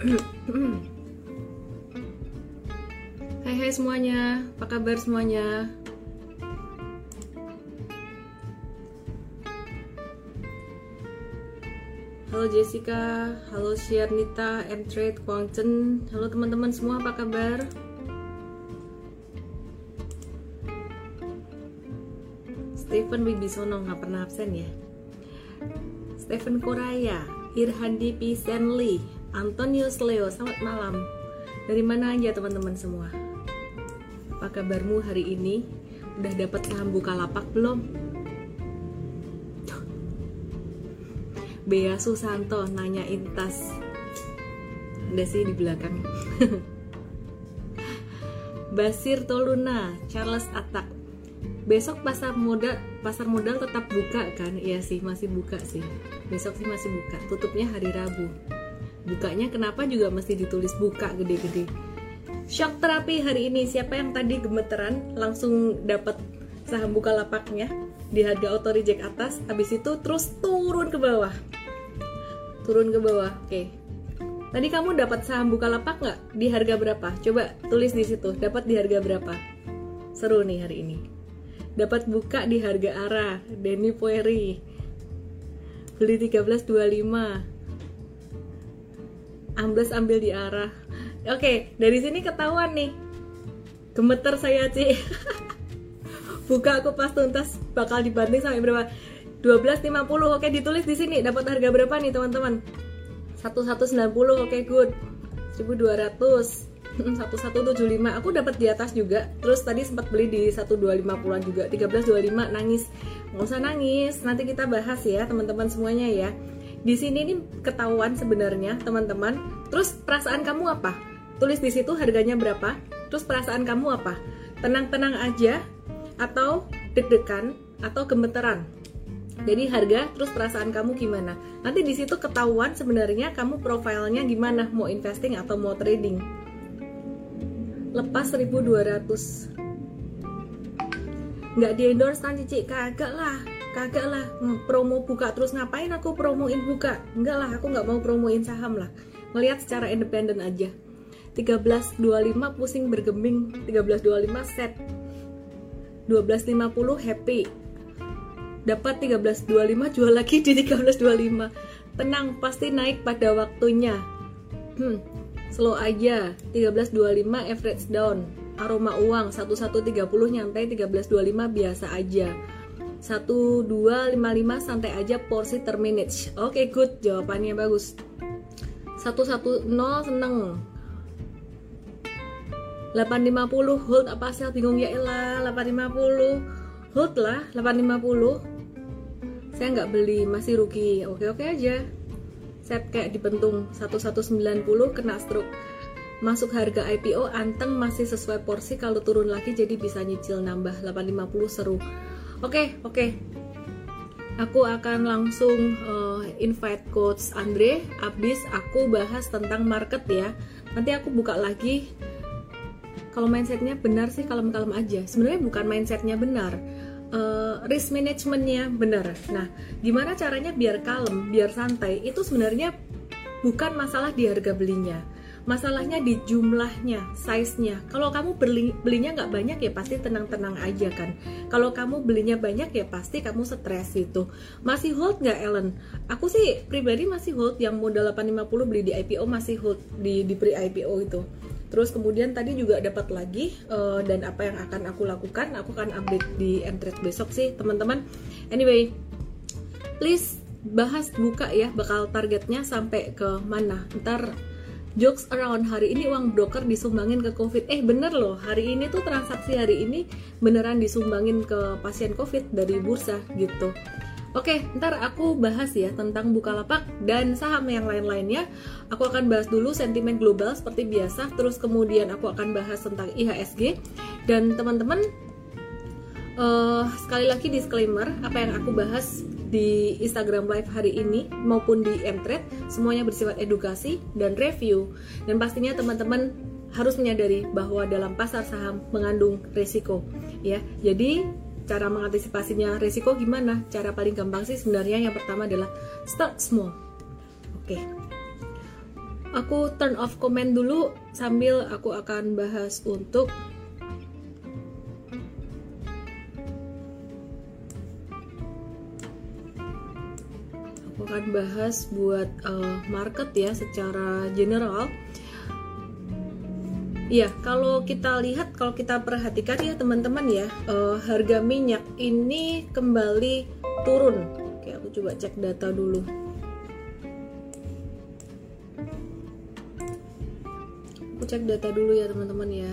Hai hai semuanya, apa kabar semuanya? Halo Jessica, halo Sharnita, M-Trade, Kwangchen. Halo teman-teman semua, apa kabar? Stephen Wibisono nggak pernah absen ya? Stephen Koraya, Irhandi Pisenli, Antonius Leo, selamat malam Dari mana aja teman-teman semua? Apa kabarmu hari ini? Udah dapat saham buka lapak belum? Bea Susanto nanyain tas Ada sih di belakang Basir Toluna Charles Atak Besok pasar modal pasar modal tetap buka kan? Iya sih masih buka sih Besok sih masih buka Tutupnya hari Rabu Bukanya kenapa juga mesti ditulis buka gede-gede? Shock terapi hari ini. Siapa yang tadi gemeteran langsung dapat saham buka lapaknya di harga auto reject atas. Habis itu terus turun ke bawah. Turun ke bawah oke. Tadi kamu dapat saham buka lapak nggak? Di harga berapa? Coba tulis di situ dapat di harga berapa? Seru nih hari ini. Dapat buka di harga arah Denny Poeri. Beli 1325 ambles ambil di arah. Oke dari sini ketahuan nih. Gemeter saya sih buka aku pas tuntas bakal dibanding sampai berapa? 12.50 oke ditulis di sini. Dapat harga berapa nih teman-teman? 1190 oke good. 1200 1175 aku dapat di atas juga. Terus tadi sempat beli di 1250an juga. 1325 nangis. Nggak usah nangis. Nanti kita bahas ya teman-teman semuanya ya di sini nih ketahuan sebenarnya teman-teman terus perasaan kamu apa tulis di situ harganya berapa terus perasaan kamu apa tenang-tenang aja atau deg-degan atau gemeteran. Jadi harga terus perasaan kamu gimana? Nanti di situ ketahuan sebenarnya kamu profilnya gimana, mau investing atau mau trading. Lepas 1200. Nggak di endorse kan Cici? Kagak lah, kagak lah. Hmm, promo buka terus ngapain aku promoin buka? Enggak lah, aku nggak mau promoin saham lah. Melihat secara independen aja. 1325 pusing bergeming, 1325 set 12.50 happy dapat 13.25 jual lagi di 13.25 tenang pasti naik pada waktunya hmm, slow aja 13.25 average down aroma uang 1130 nyantai 13.25 biasa aja 1255 santai aja porsi terminage oke okay, good. Jawabannya bagus. 110 seneng. 850 hold apa sel? Bingung ya elah 850 hold lah 850 saya nggak beli masih rugi. Oke oke aja. Set kayak dibentung. 1190 kena stroke. Masuk harga IPO anteng masih sesuai porsi. Kalau turun lagi jadi bisa nyicil nambah. 850 seru oke oke. Aku akan langsung uh, invite coach Andre. Abis aku bahas tentang market ya. Nanti aku buka lagi. Kalau mindsetnya benar sih kalem-kalem aja. Sebenarnya bukan mindsetnya benar. Uh, risk managementnya benar. Nah gimana caranya biar kalem biar santai? Itu sebenarnya bukan masalah di harga belinya masalahnya di jumlahnya, size-nya. Kalau kamu beli, belinya nggak banyak ya pasti tenang-tenang aja kan. Kalau kamu belinya banyak ya pasti kamu stres gitu. Masih hold nggak Ellen? Aku sih pribadi masih hold yang modal 850 beli di IPO masih hold di di pre IPO itu. Terus kemudian tadi juga dapat lagi uh, dan apa yang akan aku lakukan, aku akan update di Entret besok sih teman-teman. Anyway, please bahas buka ya bakal targetnya sampai ke mana ntar jokes around hari ini uang broker disumbangin ke covid eh bener loh hari ini tuh transaksi hari ini beneran disumbangin ke pasien covid dari bursa gitu Oke, ntar aku bahas ya tentang Bukalapak dan saham yang lain-lainnya. Aku akan bahas dulu sentimen global seperti biasa, terus kemudian aku akan bahas tentang IHSG. Dan teman-teman, uh, sekali lagi disclaimer, apa yang aku bahas di Instagram Live hari ini maupun di Mtrade semuanya bersifat edukasi dan review. Dan pastinya teman-teman harus menyadari bahwa dalam pasar saham mengandung resiko ya. Jadi cara mengantisipasinya risiko gimana? Cara paling gampang sih sebenarnya yang pertama adalah start small. Oke. Aku turn off comment dulu sambil aku akan bahas untuk akan bahas buat uh, market ya secara general Iya, kalau kita lihat, kalau kita perhatikan ya teman-teman ya, uh, harga minyak ini kembali turun. Oke, aku coba cek data dulu. Aku cek data dulu ya teman-teman ya.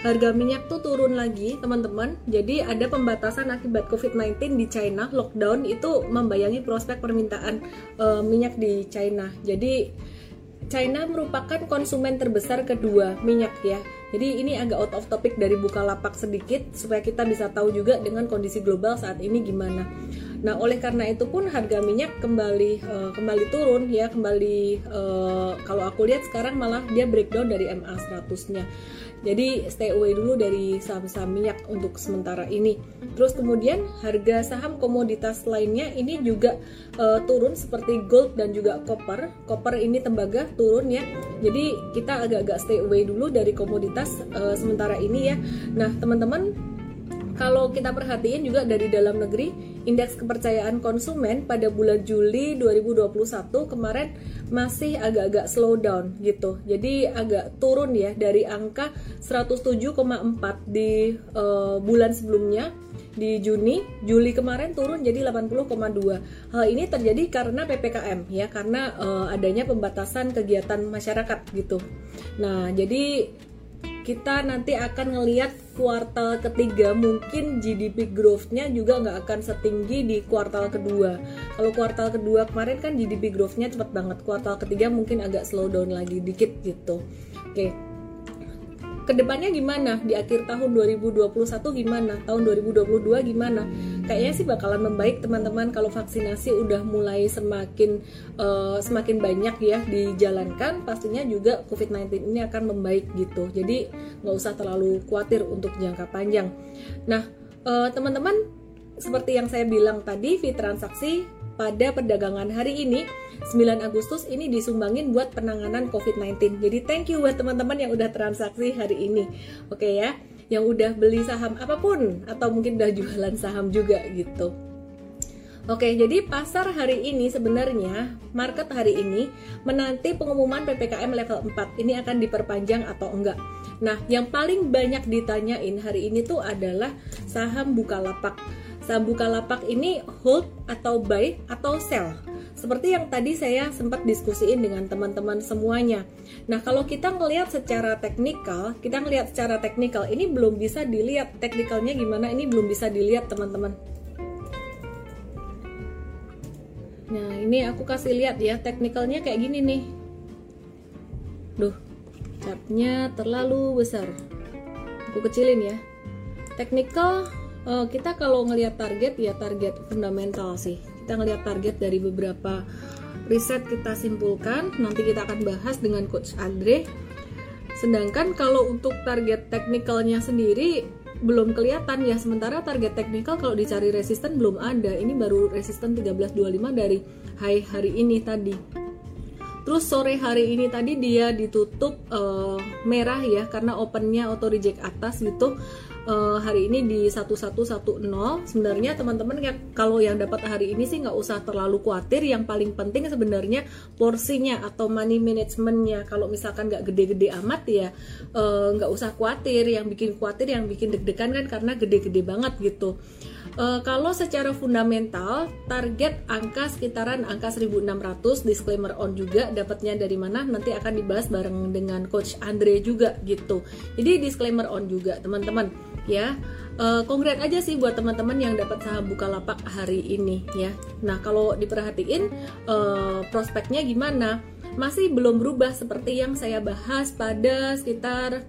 Harga minyak tuh turun lagi teman-teman. Jadi ada pembatasan akibat COVID-19 di China, lockdown itu membayangi prospek permintaan uh, minyak di China. Jadi China merupakan konsumen terbesar kedua minyak ya. Jadi ini agak out of topic dari buka lapak sedikit supaya kita bisa tahu juga dengan kondisi global saat ini gimana. Nah, oleh karena itu pun harga minyak kembali uh, kembali turun ya, kembali uh, kalau aku lihat sekarang malah dia breakdown dari MA 100-nya. Jadi stay away dulu dari saham-saham minyak untuk sementara ini. Terus kemudian harga saham komoditas lainnya ini juga uh, turun seperti gold dan juga copper. Copper ini tembaga turun ya. Jadi kita agak-agak stay away dulu dari komoditas uh, sementara ini ya. Nah, teman-teman kalau kita perhatiin juga dari dalam negeri, indeks kepercayaan konsumen pada bulan Juli 2021 kemarin masih agak-agak slow down gitu. Jadi agak turun ya dari angka 107,4 di uh, bulan sebelumnya di Juni, Juli kemarin turun jadi 80,2. Hal ini terjadi karena PPKM ya, karena uh, adanya pembatasan kegiatan masyarakat gitu. Nah, jadi kita nanti akan ngelihat kuartal ketiga mungkin GDP growth-nya juga nggak akan setinggi di kuartal kedua. Kalau kuartal kedua kemarin kan GDP growth-nya cepet banget, kuartal ketiga mungkin agak slow down lagi dikit gitu. Oke, ke depannya gimana? Di akhir tahun 2021 gimana? Tahun 2022 gimana? Kayaknya sih bakalan membaik teman-teman kalau vaksinasi udah mulai semakin uh, semakin banyak ya dijalankan. Pastinya juga COVID-19 ini akan membaik gitu. Jadi nggak usah terlalu khawatir untuk jangka panjang. Nah uh, teman-teman seperti yang saya bilang tadi fee transaksi pada perdagangan hari ini 9 Agustus ini disumbangin buat penanganan COVID-19. Jadi thank you buat teman-teman yang udah transaksi hari ini. Oke okay ya, yang udah beli saham apa pun atau mungkin udah jualan saham juga gitu. Oke, jadi pasar hari ini sebenarnya market hari ini menanti pengumuman PPKM level 4 ini akan diperpanjang atau enggak. Nah, yang paling banyak ditanyain hari ini tuh adalah saham Bukalapak. Saham Bukalapak ini hold atau buy atau sell. Seperti yang tadi saya sempat diskusiin dengan teman-teman semuanya. Nah, kalau kita ngelihat secara teknikal, kita ngelihat secara teknikal, ini belum bisa dilihat teknikalnya gimana, ini belum bisa dilihat teman-teman. Nah, ini aku kasih lihat ya, teknikalnya kayak gini nih. Duh, capnya terlalu besar. Aku kecilin ya. Teknikal, eh, kita kalau ngelihat target ya target fundamental sih. Kita ngelihat target dari beberapa riset kita simpulkan nanti kita akan bahas dengan coach Andre. Sedangkan kalau untuk target teknikalnya sendiri belum kelihatan ya. Sementara target teknikal kalau dicari resisten belum ada. Ini baru resisten 1325 dari high hari ini tadi. Terus sore hari ini tadi dia ditutup uh, merah ya karena opennya auto reject atas gitu uh, hari ini di 1110 sebenarnya teman-teman ya kalau yang dapat hari ini sih nggak usah terlalu khawatir. Yang paling penting sebenarnya porsinya atau money managementnya. Kalau misalkan nggak gede-gede amat ya eh, nggak uh, usah khawatir. Yang bikin khawatir yang bikin deg-degan kan karena gede-gede banget gitu. Uh, kalau secara fundamental target angka sekitaran angka 1600 disclaimer on juga dapatnya dari mana nanti akan dibahas bareng dengan coach Andre juga gitu. Jadi disclaimer on juga teman-teman ya. Uh, kongres aja sih buat teman-teman yang dapat saham Bukalapak hari ini ya. Nah, kalau diperhatiin uh, prospeknya gimana? Masih belum berubah seperti yang saya bahas pada sekitar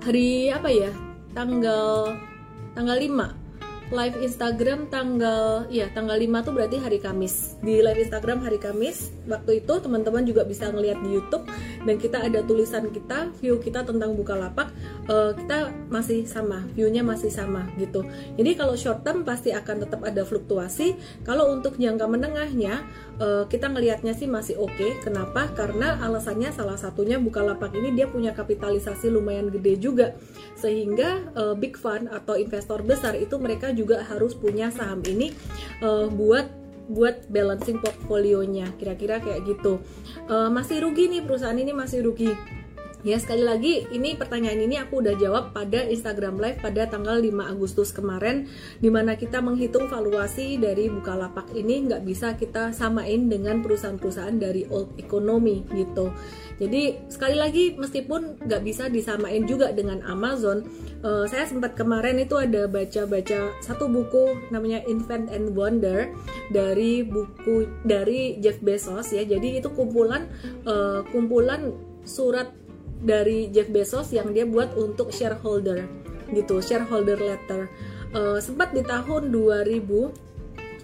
hari apa ya? Tanggal tanggal 5 live Instagram tanggal ya tanggal 5 tuh berarti hari Kamis. Di live Instagram hari Kamis waktu itu teman-teman juga bisa ngeliat di YouTube dan kita ada tulisan kita view kita tentang Bukalapak uh, kita masih sama viewnya masih sama gitu. Jadi kalau short term pasti akan tetap ada fluktuasi. Kalau untuk jangka menengahnya uh, kita ngelihatnya sih masih oke. Okay. kenapa? Karena alasannya salah satunya Bukalapak ini dia punya kapitalisasi lumayan gede juga. Sehingga uh, big fund atau investor besar itu mereka juga harus punya saham ini uh, buat buat balancing portfolionya. Kira-kira kayak gitu. Uh, masih rugi nih perusahaan ini masih rugi Ya sekali lagi ini pertanyaan ini aku udah jawab pada Instagram Live pada tanggal 5 Agustus kemarin Di mana kita menghitung valuasi dari Bukalapak ini nggak bisa kita samain dengan perusahaan-perusahaan dari old economy gitu. Jadi sekali lagi meskipun nggak bisa disamain juga dengan Amazon uh, Saya sempat kemarin itu ada baca-baca satu buku namanya Invent and Wonder Dari buku dari Jeff Bezos ya. Jadi itu kumpulan uh, kumpulan surat dari Jeff Bezos yang dia buat untuk shareholder gitu shareholder letter. Uh, sempat di tahun 2000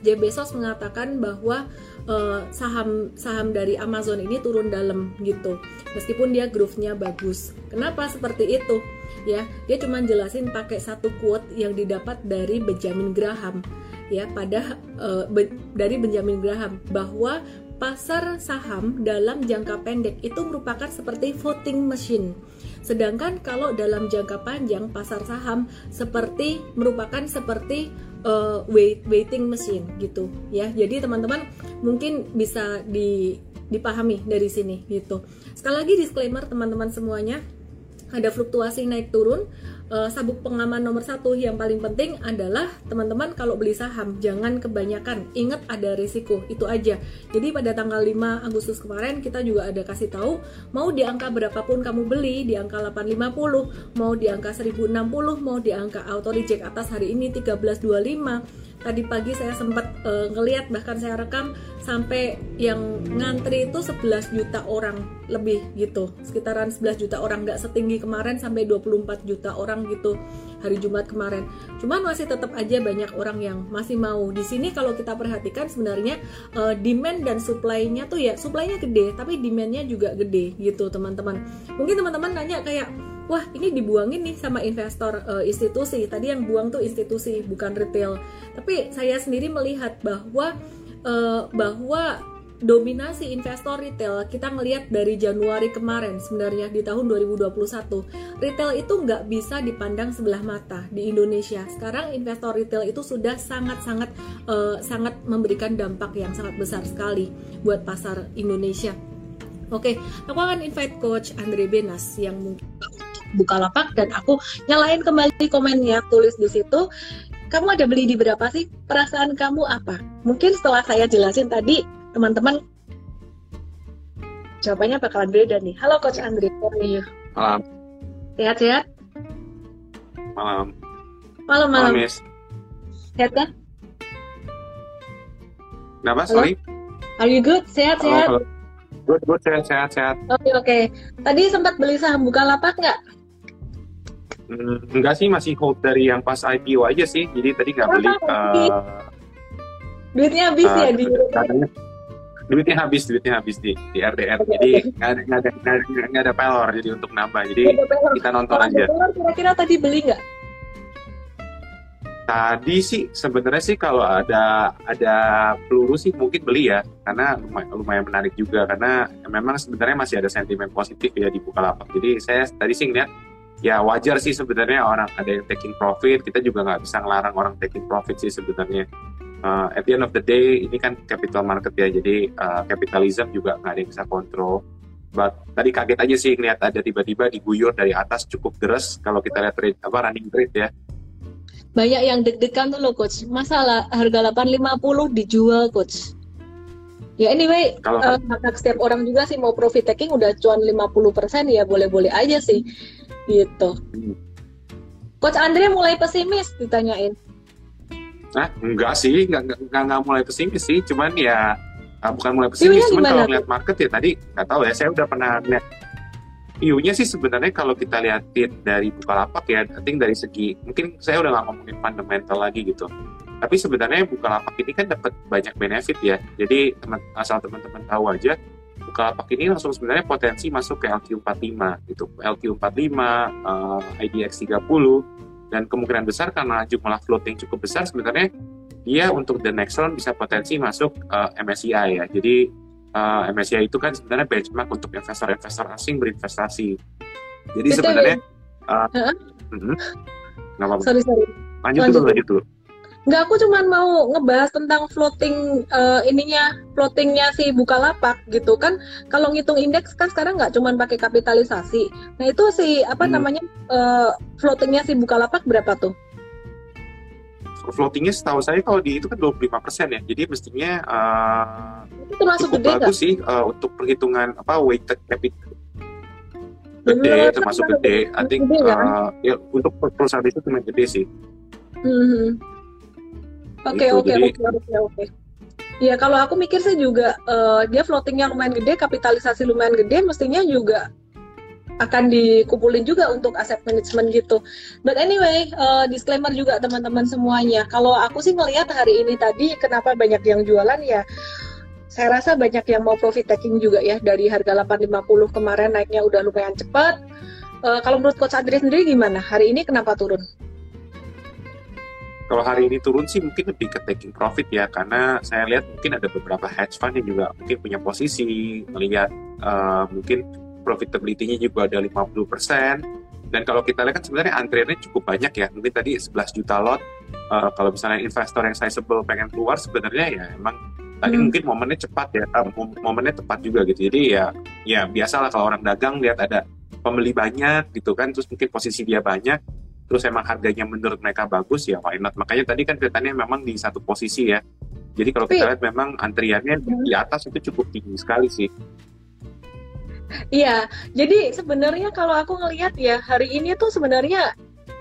Jeff Bezos mengatakan bahwa uh, saham saham dari Amazon ini turun dalam gitu meskipun dia growth-nya bagus. Kenapa seperti itu? Ya dia cuma jelasin pakai satu quote yang didapat dari Benjamin Graham. Ya pada uh, be, dari Benjamin Graham bahwa pasar saham dalam jangka pendek itu merupakan seperti voting machine. Sedangkan kalau dalam jangka panjang pasar saham seperti merupakan seperti uh, wait, waiting machine gitu ya. Jadi teman-teman mungkin bisa di, dipahami dari sini gitu. Sekali lagi disclaimer teman-teman semuanya ada fluktuasi naik turun. Uh, sabuk pengaman nomor satu yang paling penting adalah teman-teman kalau beli saham jangan kebanyakan. Ingat ada risiko itu aja. Jadi pada tanggal 5 Agustus kemarin kita juga ada kasih tahu mau di angka berapapun kamu beli di angka 850 mau di angka 1060 mau di angka auto reject atas hari ini 1325 tadi pagi saya sempat uh, ngeliat bahkan saya rekam sampai yang ngantri itu 11 juta orang lebih gitu. Sekitaran 11 juta orang nggak setinggi kemarin sampai 24 juta orang gitu hari Jumat kemarin. Cuman masih tetap aja banyak orang yang masih mau. Di sini kalau kita perhatikan sebenarnya uh, demand dan supply-nya tuh ya supply-nya gede tapi demand-nya juga gede gitu teman-teman. Mungkin teman-teman nanya kayak wah ini dibuangin nih sama investor uh, institusi. Tadi yang buang tuh institusi bukan retail. Tapi saya sendiri melihat bahwa uh, bahwa dominasi investor retail kita ngelihat dari Januari kemarin sebenarnya di tahun 2021 retail itu nggak bisa dipandang sebelah mata di Indonesia. Sekarang investor retail itu sudah sangat-sangat uh, sangat memberikan dampak yang sangat besar sekali buat pasar Indonesia. Oke, aku akan invite Coach Andre Benas yang mungkin Bukalapak dan aku nyalain kembali komennya tulis di situ kamu ada beli di berapa sih perasaan kamu apa mungkin setelah saya jelasin tadi teman-teman jawabannya bakalan beda nih halo coach Andri how are you malam sehat-sehat malam malam malam, malam sehat kan Kenapa? Sorry. Are you good? Sehat, halo, sehat. Halo. Good, good, sehat, sehat, sehat. Oke, okay, oke. Okay. Tadi sempat beli saham Bukalapak nggak? Hmm, enggak sih masih hold dari yang pas IPO aja sih. Jadi tadi nggak beli uh, duitnya habis uh, ya di? katanya, duitnya habis duitnya habis di di RDR okay, jadi nggak ada nggak ada nggak ada pelor jadi untuk nambah. Jadi kita nonton Kalau aja. kira-kira tadi beli nggak? Tadi sih sebenarnya sih kalau ada ada peluru sih mungkin beli ya. Karena lumayan, lumayan menarik juga. Karena memang sebenarnya masih ada sentimen positif ya di Bukalapak. Jadi saya tadi sih ngeliat ya wajar sih sebenarnya orang ada yang taking profit. Kita juga nggak bisa ngelarang orang taking profit sih sebenarnya. Uh, at the end of the day ini kan capital market ya. Jadi uh, capitalism juga nggak ada yang bisa kontrol. But tadi kaget aja sih ngeliat ada tiba-tiba diguyur dari atas cukup deras kalau kita lihat trade apa running trade ya. Banyak yang deg-degan tuh loh coach. Masalah harga 850 dijual coach. Ya anyway, kalau uh, setiap orang juga sih mau profit taking udah cuan 50% ya boleh-boleh aja sih gitu Coach Andre mulai pesimis ditanyain Nah, enggak sih, enggak, enggak, enggak, mulai pesimis sih, cuman ya ah, bukan mulai pesimis, cuman kalau lihat market ya tadi nggak tahu ya, saya udah pernah lihat view-nya sih sebenarnya kalau kita lihat dari Bukalapak ya, I think dari segi mungkin saya udah nggak ngomongin fundamental lagi gitu. Tapi sebenarnya Bukalapak ini kan dapat banyak benefit ya. Jadi teman asal teman-teman tahu aja Bukalapak ini langsung sebenarnya potensi masuk ke LQ45 gitu. LQ45, uh, IDX 30 dan kemungkinan besar karena jumlah float yang cukup besar sebenarnya dia untuk the next round bisa potensi masuk uh, MSCI ya. Jadi uh, MSCI itu kan sebenarnya benchmark untuk investor-investor asing berinvestasi. Jadi Betul, sebenarnya uh, uh -huh. apa-apa. Sorry, sorry. Lanjut, lanjut dulu, lanjut dulu. Enggak, aku cuma mau ngebahas tentang floating uh, ininya, floatingnya si Bukalapak gitu kan. Kalau ngitung indeks kan sekarang nggak cuma pakai kapitalisasi. Nah itu si apa hmm. namanya uh, floatingnya si Bukalapak berapa tuh? Floatingnya setahu saya kalau di itu kan 25 persen ya. Jadi mestinya uh, itu termasuk gede bagus sih uh, untuk perhitungan apa weighted capital gede termasuk gede. I think gede, uh, ya untuk perusahaan itu cuma gede sih. Hmm. Oke oke oke oke oke. Ya kalau aku mikir sih juga uh, dia floatingnya lumayan gede, kapitalisasi lumayan gede, mestinya juga akan dikumpulin juga untuk aset management gitu. But anyway, uh, disclaimer juga teman-teman semuanya. Kalau aku sih ngelihat hari ini tadi kenapa banyak yang jualan ya saya rasa banyak yang mau profit taking juga ya dari harga 850 kemarin naiknya udah lumayan cepat. Uh, kalau menurut Coach Andri sendiri gimana? Hari ini kenapa turun? Kalau hari ini turun sih mungkin lebih ke taking profit ya karena saya lihat mungkin ada beberapa hedge fund yang juga mungkin punya posisi melihat uh, mungkin profitability-nya juga ada 50% dan kalau kita lihat kan sebenarnya antriannya cukup banyak ya mungkin tadi 11 juta lot. Uh, kalau misalnya investor yang sizable pengen keluar sebenarnya ya emang tadi hmm. mungkin momennya cepat ya uh, momennya tepat juga gitu. Jadi ya ya biasalah kalau orang dagang lihat ada pembeli banyak gitu kan terus mungkin posisi dia banyak terus emang harganya menurut mereka bagus ya why not? Makanya tadi kan kelihatannya memang di satu posisi ya. Jadi kalau kita lihat memang antriannya di hmm. atas itu cukup tinggi sekali sih. Iya, jadi sebenarnya kalau aku ngelihat ya hari ini tuh sebenarnya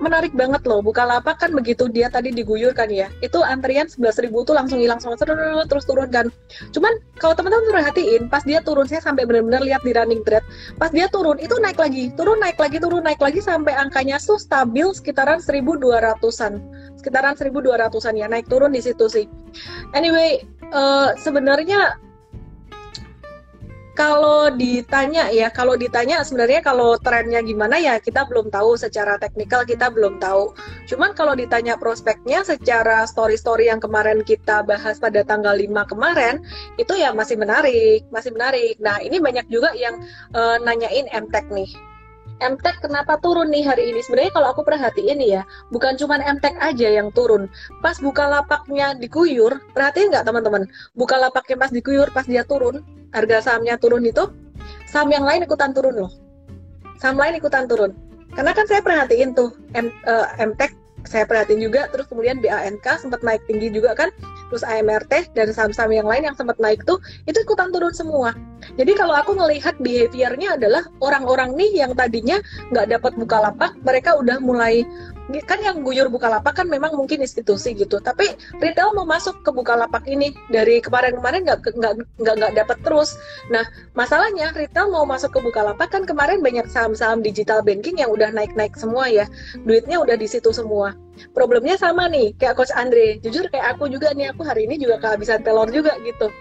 menarik banget loh. Bukalapak kan begitu dia tadi diguyur kan ya. Itu antrian 11 ribu tuh langsung hilang sama terus turun kan. Cuman kalau teman-teman perhatiin, pas dia turun saya sampai benar-benar lihat di running thread. Pas dia turun itu naik lagi, turun naik lagi, turun naik lagi sampai angkanya tuh stabil sekitaran 1200-an. Sekitaran 1200-an ya, naik turun di situ sih. Anyway, uh, sebenarnya kalau ditanya ya, kalau ditanya sebenarnya kalau trennya gimana ya kita belum tahu secara teknikal kita belum tahu. Cuman kalau ditanya prospeknya secara story-story yang kemarin kita bahas pada tanggal 5 kemarin itu ya masih menarik, masih menarik. Nah, ini banyak juga yang uh, nanyain MTech nih. MTech kenapa turun nih hari ini? Sebenarnya kalau aku perhatiin ya, bukan cuma MTech aja yang turun. Pas buka lapaknya dikuyur, perhatiin nggak teman-teman? Buka lapaknya pas dikuyur, pas dia turun, harga sahamnya turun itu, saham yang lain ikutan turun loh. Saham lain ikutan turun. Karena kan saya perhatiin tuh M, uh, MTech saya perhatiin juga terus kemudian BANK sempat naik tinggi juga kan terus AMRT dan saham-saham yang lain yang sempat naik tuh itu ikutan turun semua. Jadi kalau aku melihat behaviornya adalah orang-orang nih yang tadinya nggak dapat buka lapak mereka udah mulai kan yang guyur Bukalapak kan memang mungkin institusi gitu tapi retail mau masuk ke Bukalapak ini dari kemarin-kemarin nggak nggak nggak nggak dapat terus. Nah masalahnya retail mau masuk ke Bukalapak kan kemarin banyak saham-saham digital banking yang udah naik-naik semua ya duitnya udah di situ semua problemnya sama nih kayak coach Andre. Jujur kayak aku juga nih aku hari ini juga kehabisan telur juga gitu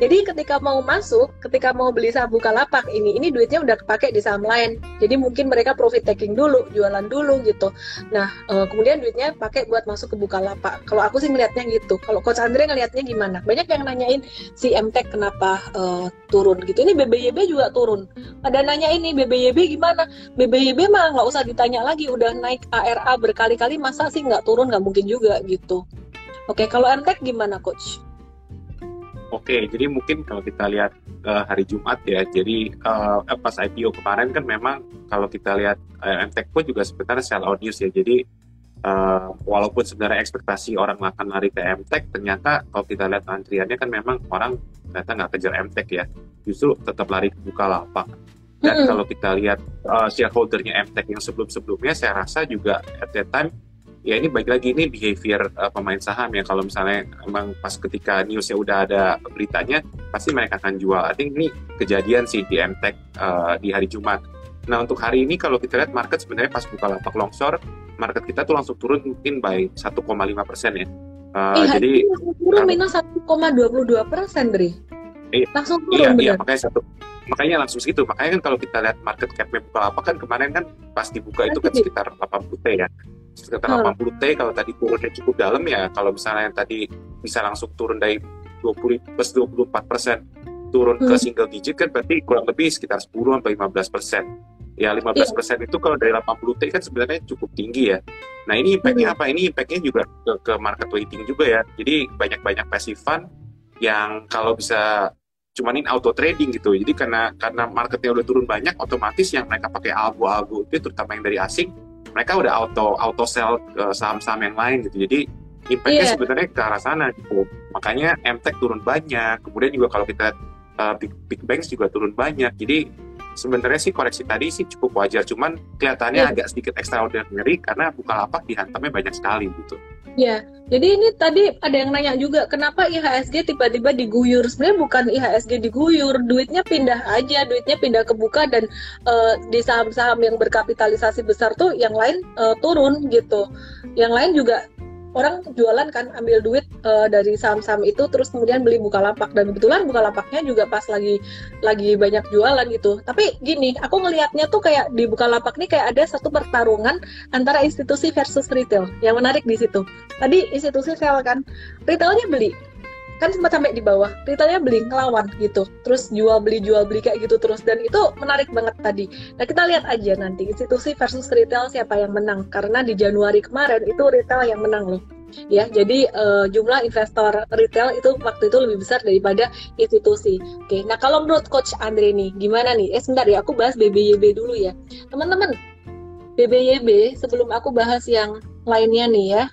jadi ketika mau masuk, ketika mau beli saham Bukalapak ini, ini duitnya udah kepake di saham lain. Jadi mungkin mereka profit taking dulu, jualan dulu gitu. Nah, uh, kemudian duitnya pakai buat masuk ke Bukalapak. Kalau aku sih ngelihatnya gitu. Kalau Coach Andre ngelihatnya gimana? Banyak yang nanyain si MTech kenapa uh, turun gitu. Ini BBYB juga turun. Ada nanya ini BBYB gimana? BBYB mah nggak usah ditanya lagi, udah naik ARA berkali-kali, masa sih nggak turun? Nggak mungkin juga gitu. Oke, kalau MTech gimana, Coach? Oke, jadi mungkin kalau kita lihat uh, hari Jumat ya, jadi uh, pas IPO kemarin kan memang kalau kita lihat uh, MTech pun juga sebenarnya sell out news ya. Jadi uh, walaupun sebenarnya ekspektasi orang akan lari ke MTech, ternyata kalau kita lihat antriannya kan memang orang ternyata nggak kejar MTech ya, justru tetap lari ke Bukalapak. Dan hmm. kalau kita lihat uh, shareholdernya MTech yang sebelum-sebelumnya, saya rasa juga at that time ya ini baik lagi ini behavior uh, pemain saham ya kalau misalnya emang pas ketika newsnya udah ada beritanya pasti mereka akan jual. I think ini kejadian sih di MTech uh, di hari Jumat. Nah untuk hari ini kalau kita lihat market sebenarnya pas buka lapak longsor market kita tuh langsung turun mungkin by 1,5 persen ya. Uh, eh, jadi turun minus 1,22 persen, Bri. iya, langsung turun iya, iya makanya satu makanya langsung segitu makanya kan kalau kita lihat market capnya apa kan kemarin kan pas dibuka itu kan sekitar 80 t ya sekitar hmm. 80 t kalau tadi turunnya cukup dalam ya kalau misalnya yang tadi bisa langsung turun dari 20 plus 24 persen turun hmm. ke single digit kan berarti kurang lebih sekitar 10 sampai 15 persen ya 15 iya. persen itu kalau dari 80 t kan sebenarnya cukup tinggi ya nah ini impactnya hmm. apa ini impactnya juga ke, ke market weighting juga ya jadi banyak-banyak passive fund yang kalau bisa cuman ini auto trading gitu. Jadi karena karena marketnya udah turun banyak, otomatis yang mereka pakai algo-algo itu terutama yang dari asing, mereka udah auto auto sell ke saham-saham yang lain gitu. Jadi impactnya yeah. sebenarnya ke arah sana gitu. Makanya MTech turun banyak. Kemudian juga kalau kita uh, big, big banks juga turun banyak. Jadi sebenarnya sih koreksi tadi sih cukup wajar. Cuman kelihatannya yeah. agak sedikit extraordinary karena Bukalapak dihantamnya banyak sekali gitu. Ya, jadi ini tadi ada yang nanya juga, kenapa IHSG tiba-tiba diguyur? Sebenarnya bukan IHSG diguyur, duitnya pindah aja, duitnya pindah ke buka dan uh, di saham-saham yang berkapitalisasi besar tuh yang lain uh, turun gitu. Yang lain juga orang jualan kan ambil duit uh, dari saham-saham itu terus kemudian beli buka lapak dan kebetulan buka lapaknya juga pas lagi lagi banyak jualan gitu. Tapi gini aku ngelihatnya tuh kayak di buka lapak nih kayak ada satu pertarungan antara institusi versus retail. Yang menarik di situ. Tadi institusi sell kan retailnya beli kan sempat sampai di bawah. Retailnya beli ngelawan gitu. Terus jual beli jual beli kayak gitu terus. Dan itu menarik banget tadi. Nah kita lihat aja nanti institusi versus retail siapa yang menang. Karena di Januari kemarin itu retail yang menang loh. Ya jadi uh, jumlah investor retail itu waktu itu lebih besar daripada institusi. Oke nah kalau menurut coach Andre nih gimana nih? Eh sebentar ya aku bahas BBYB dulu ya. Teman-teman BBYB sebelum aku bahas yang lainnya nih ya.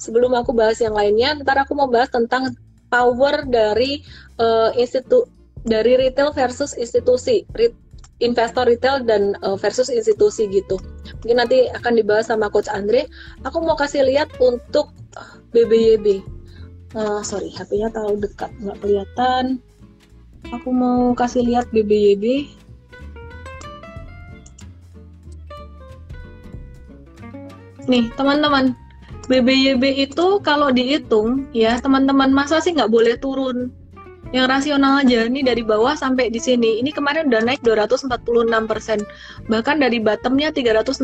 Sebelum aku bahas yang lainnya ntar aku mau bahas tentang power dari uh, institu dari retail versus institusi Re investor retail dan uh, versus institusi gitu. Mungkin nanti akan dibahas sama coach Andre. Aku mau kasih lihat untuk BBYB uh, sorry HP-nya terlalu dekat nggak kelihatan. Aku mau kasih lihat BBYB nih teman-teman BBYB itu kalau dihitung ya teman-teman masa sih nggak boleh turun. Yang rasional aja nih dari bawah sampai di sini. Ini kemarin udah naik 246 persen. Bahkan dari bottomnya 362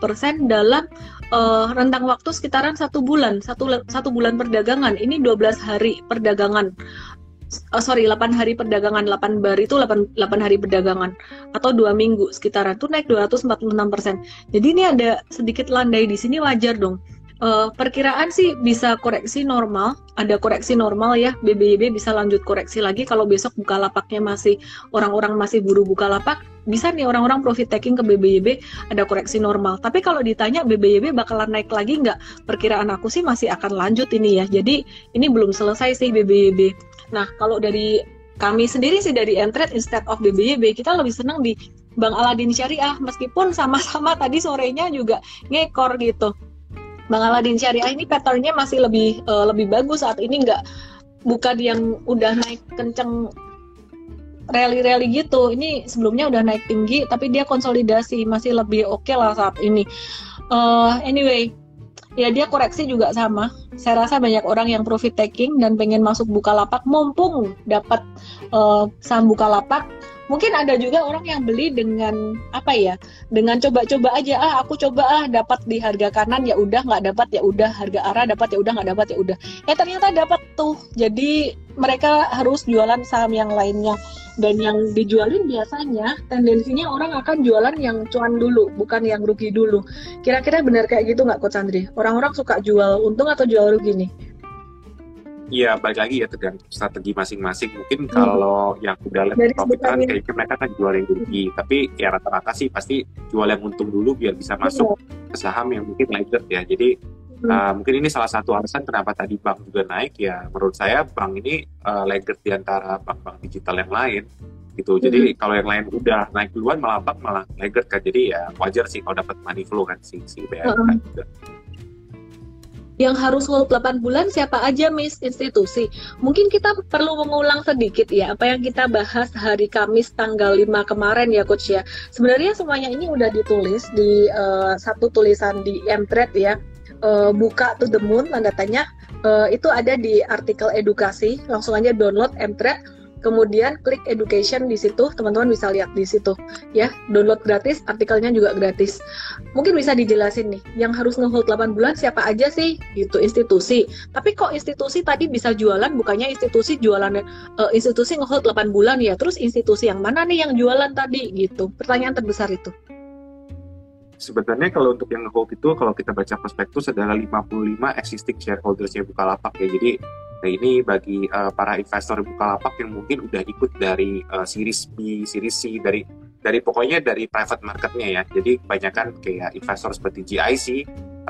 persen dalam uh, rentang waktu sekitaran satu bulan satu satu bulan perdagangan. Ini 12 hari perdagangan. Oh, sorry 8 hari perdagangan 8 bar itu 8, 8 hari perdagangan. Atau dua minggu sekitaran tuh naik 246 persen. Jadi ini ada sedikit landai di sini wajar dong uh, perkiraan sih bisa koreksi normal, ada koreksi normal ya. BBYB bisa lanjut koreksi lagi kalau besok buka lapaknya masih orang-orang masih buru buka lapak, bisa nih orang-orang profit taking ke BBYB ada koreksi normal. Tapi kalau ditanya BBYB bakalan naik lagi nggak? Perkiraan aku sih masih akan lanjut ini ya. Jadi ini belum selesai sih BBYB. Nah kalau dari kami sendiri sih dari Entret instead of BBYB kita lebih senang di Bang Aladin Syariah meskipun sama-sama tadi sorenya juga ngekor gitu Bang Aladin Syariah ini patternnya masih lebih uh, lebih bagus saat ini nggak bukan yang udah naik kenceng rally-rally gitu. Ini sebelumnya udah naik tinggi, tapi dia konsolidasi masih lebih oke okay lah saat ini. Uh, anyway, ya dia koreksi juga sama. Saya rasa banyak orang yang profit taking dan pengen masuk buka lapak, mumpung dapat uh, saham buka lapak mungkin ada juga orang yang beli dengan apa ya dengan coba-coba aja ah aku coba ah dapat di harga kanan ya udah nggak dapat ya udah harga arah dapat ya udah nggak dapat ya udah. Ya ternyata dapat tuh. Jadi mereka harus jualan saham yang lainnya. Dan yang dijualin biasanya tendensinya orang akan jualan yang cuan dulu bukan yang rugi dulu. Kira-kira benar kayak gitu nggak coach Andri orang-orang suka jual untung atau jual rugi nih Iya, balik lagi ya tergantung strategi masing-masing. Mungkin hmm. kalau yang udah lebih profitan kayaknya mereka kan jual yang rugi. Hmm. Tapi ya rata-rata sih pasti jual yang untung dulu biar bisa masuk hmm. ke saham yang mungkin lagged ya. Jadi hmm. uh, mungkin ini salah satu alasan kenapa tadi bank juga naik ya. Menurut saya bank ini uh, lagged di antara bank-bank digital yang lain gitu. Jadi hmm. kalau yang lain udah naik duluan malah bank malah lagged kan. Jadi ya wajar sih kalau dapat money flow kan si si BRI hmm. juga yang harus hold 8 bulan siapa aja Miss institusi. Mungkin kita perlu mengulang sedikit ya apa yang kita bahas hari Kamis tanggal 5 kemarin ya coach ya. Sebenarnya semuanya ini udah ditulis di uh, satu tulisan di Mtrade ya. Uh, buka to the moon tanda tanya uh, itu ada di artikel edukasi langsung aja download Mtrade kemudian klik education di situ, teman-teman bisa lihat di situ ya. Download gratis, artikelnya juga gratis. Mungkin bisa dijelasin nih, yang harus ngehold 8 bulan siapa aja sih? Gitu institusi. Tapi kok institusi tadi bisa jualan bukannya institusi jualan uh, institusi ngehold 8 bulan ya. Terus institusi yang mana nih yang jualan tadi gitu. Pertanyaan terbesar itu sebenarnya kalau untuk yang ngehold itu kalau kita baca prospektus adalah 55 existing shareholdersnya Bukalapak ya. Jadi Nah ini bagi uh, para investor Bukalapak yang mungkin udah ikut dari uh, series B, series C, dari dari pokoknya dari private marketnya ya. Jadi kebanyakan kayak investor seperti GIC,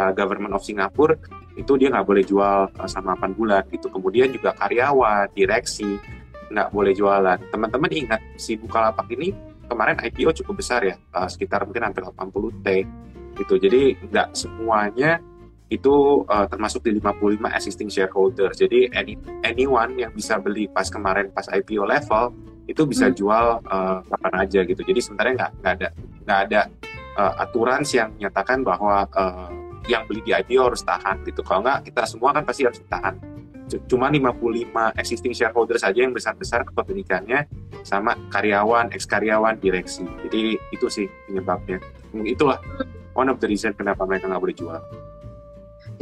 uh, eh, Government of Singapore, itu dia nggak boleh jual uh, selama 8 bulan gitu. Kemudian juga karyawan, direksi, nggak boleh jualan. Teman-teman ingat si Bukalapak ini kemarin IPO cukup besar ya, uh, sekitar mungkin hampir 80 T gitu. Jadi nggak semuanya itu uh, termasuk di 55 existing shareholder. Jadi any, anyone yang bisa beli pas kemarin pas IPO level itu bisa hmm. jual uh, kapan aja gitu. Jadi sebenarnya nggak nggak ada nggak ada uh, aturan yang menyatakan bahwa uh, yang beli di IPO harus tahan gitu. Kalau nggak kita semua kan pasti harus tahan. Cuma 55 existing shareholder saja yang besar-besar kepemilikannya sama karyawan, ex karyawan, direksi. Jadi itu sih penyebabnya. Itulah hmm. one of the reason kenapa mereka nggak boleh jual.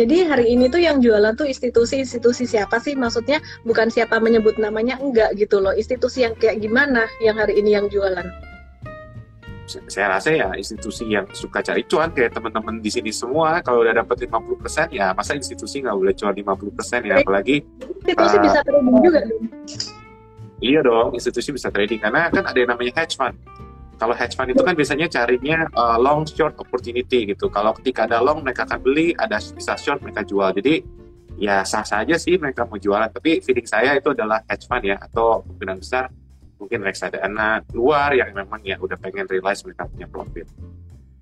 Jadi hari ini tuh yang jualan tuh institusi-institusi siapa sih? Maksudnya bukan siapa menyebut namanya enggak gitu loh. Institusi yang kayak gimana yang hari ini yang jualan? Saya rasa ya institusi yang suka cari cuan kayak teman-teman di sini semua kalau udah dapat 50% ya masa institusi nggak boleh cuan 50% ya apalagi institusi uh, bisa trading juga Iya dong, institusi bisa trading karena kan ada yang namanya hedge fund kalau hedge fund itu kan biasanya carinya uh, long short opportunity gitu. Kalau ketika ada long mereka akan beli, ada bisa short mereka jual. Jadi ya sah saja sih mereka mau jualan. Tapi feeling saya itu adalah hedge fund ya atau kemungkinan besar mungkin reksadana luar yang memang ya udah pengen realize mereka punya profit.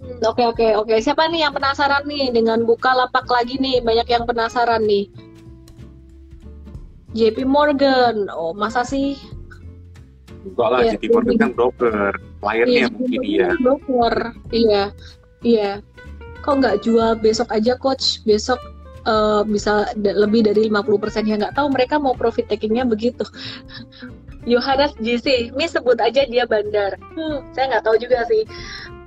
Hmm, oke oke oke. Siapa nih yang penasaran nih dengan buka lapak lagi nih? Banyak yang penasaran nih. JP Morgan. Oh, masa sih Enggak lah, yeah, JP Morgan kan broker, kliennya yeah, mungkin dia. Broker, iya, iya. Kok nggak jual besok aja coach? Besok uh, bisa lebih dari 50% ya nggak tahu mereka mau profit takingnya begitu. Yohanes JC, ini sebut aja dia bandar. Hmm, saya nggak tahu juga sih.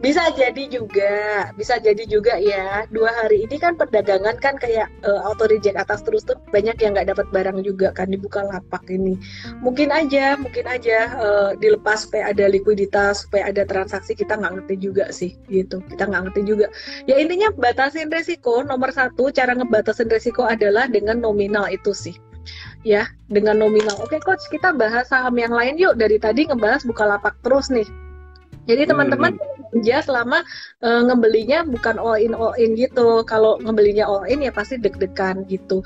Bisa jadi juga, bisa jadi juga ya. Dua hari ini kan perdagangan kan kayak uh, auto reject atas terus tuh banyak yang nggak dapat barang juga kan dibuka lapak ini. Mungkin aja, mungkin aja uh, dilepas supaya ada likuiditas, supaya ada transaksi kita nggak ngerti juga sih gitu. Kita nggak ngerti juga. Ya intinya batasin resiko. Nomor satu cara ngebatasin resiko adalah dengan nominal itu sih ya dengan nominal. Oke coach, kita bahas saham yang lain yuk. Dari tadi ngebahas buka lapak terus nih. Jadi teman-teman hmm. ya selama uh, ngebelinya bukan all in all in gitu. Kalau ngebelinya all in ya pasti deg-degan gitu.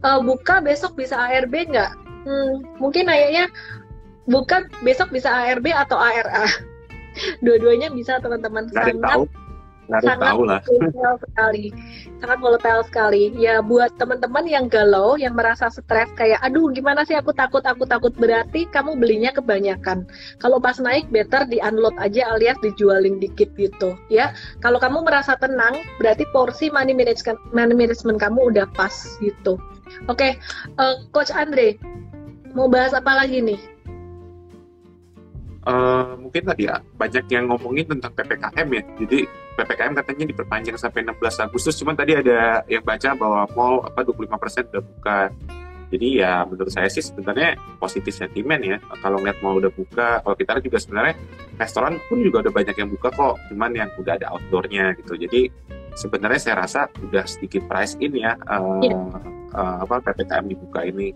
Uh, buka besok bisa ARB nggak? Hmm, mungkin kayaknya bukan besok bisa ARB atau ARA. Dua-duanya bisa teman-teman. Sangat tahu sangat tahu lah. sekali, sangat volatile sekali. Ya buat teman-teman yang galau, yang merasa stres kayak, aduh gimana sih aku takut, aku takut berarti kamu belinya kebanyakan. Kalau pas naik better di unload aja alias dijualin dikit gitu, ya. Kalau kamu merasa tenang, berarti porsi money management, money management kamu udah pas gitu. Oke, okay, uh, eh, Coach Andre, mau bahas apa lagi nih? Uh, mungkin tadi ya banyak yang ngomongin tentang ppkm ya. Jadi ppkm katanya diperpanjang sampai 16 Agustus. Cuman tadi ada yang baca bahwa mall apa 25% udah buka. Jadi ya menurut saya sih sebenarnya positif sentimen ya kalau ngeliat mall udah buka. Kalau kita juga sebenarnya restoran pun juga udah banyak yang buka kok cuman yang udah ada outdoornya gitu. Jadi sebenarnya saya rasa udah sedikit price in ya uh, yeah. uh, apa ppkm dibuka ini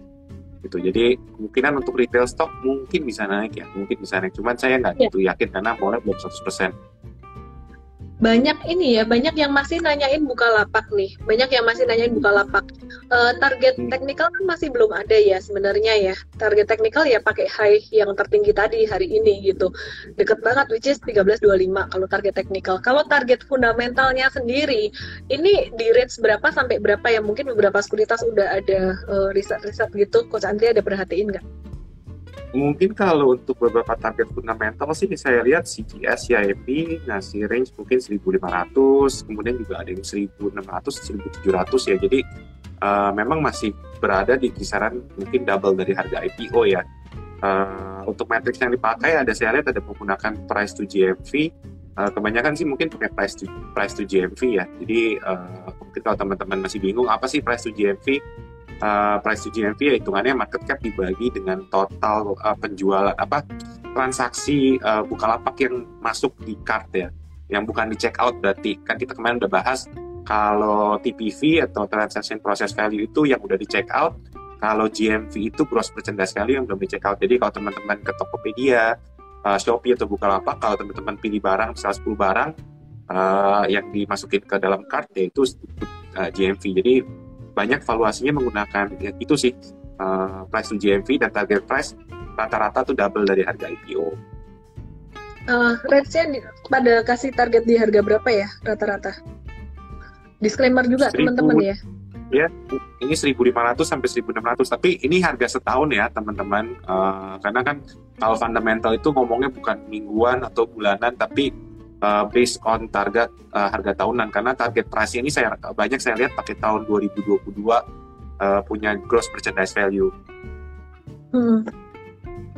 gitu. Jadi kemungkinan untuk retail stock mungkin bisa naik ya mungkin bisa naik. Cuman saya nggak yeah. gitu yakin karena mulai belum 100% banyak ini ya banyak yang masih nanyain buka lapak nih. Banyak yang masih nanyain buka lapak uh, target hmm. teknikal kan masih belum ada ya sebenarnya ya. Target teknikal ya pakai high yang tertinggi tadi hari ini gitu. Deket banget which is 1325 kalau target teknikal kalau target fundamentalnya sendiri ini di range berapa sampai berapa ya? Mungkin beberapa sekuritas udah ada uh, riset-riset gitu. Coach Andrea ada perhatiin nggak mungkin kalau untuk beberapa target fundamental sih saya lihat CGS YMB ngasih range mungkin 1500 kemudian juga ada yang 1600 1700 ya jadi uh, memang masih berada di kisaran mungkin double dari harga IPO ya Uh, untuk matrix yang dipakai ada saya lihat ada menggunakan price to GMV. Uh, kebanyakan sih mungkin pakai price to price to GMV ya. Jadi uh, mungkin kalau teman-teman masih bingung apa sih price to GMV? Uh, price to GMV ya hitungannya market cap dibagi dengan total uh, penjualan apa transaksi uh, Bukalapak yang masuk di cart ya, yang bukan di check out berarti kan kita kemarin udah bahas kalau TPV atau transaction process value itu yang udah di check out kalau GMV itu gross merchandise value yang belum di check out. Jadi kalau teman-teman ke Tokopedia, uh, Shopee atau Bukalapak, kalau teman-teman pilih barang, misalnya 10 barang uh, yang dimasukin ke dalam cart, yaitu uh, GMV. Jadi banyak valuasinya menggunakan ya, itu sih uh, price to GMV dan target price rata-rata tuh double dari harga IPO. Uh, range-nya pada kasih target di harga berapa ya rata-rata? Disclaimer juga teman-teman ya ya ini 1500 sampai 1600 tapi ini harga setahun ya teman-teman uh, karena kan kalau fundamental itu ngomongnya bukan mingguan atau bulanan tapi uh, based on target uh, harga tahunan karena target price ini saya banyak saya lihat pakai tahun 2022 uh, punya gross merchandise value. Hmm.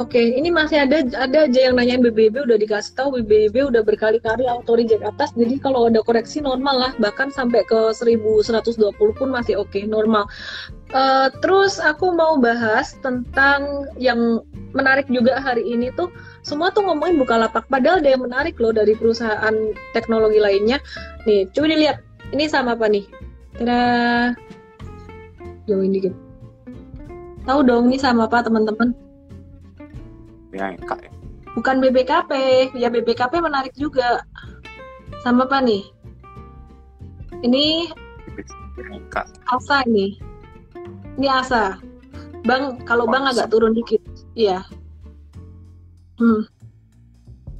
Oke, okay, ini masih ada ada aja yang nanyain BBB udah dikasih tahu BBB udah berkali-kali auto reject atas. Jadi kalau ada koreksi normal lah, bahkan sampai ke 1120 pun masih oke, okay, normal. Uh, terus aku mau bahas tentang yang menarik juga hari ini tuh semua tuh ngomongin buka lapak padahal ada yang menarik loh dari perusahaan teknologi lainnya. Nih, coba dilihat. Ini sama apa nih? Kira jauhin dikit. Tahu dong ini sama apa teman-teman? BANK ya? Bukan BBKP, ya BBKP menarik juga. Sama apa nih? Ini. Asa ini. Ini Asa. Bang, kalau Bang agak turun dikit. Iya. Hmm.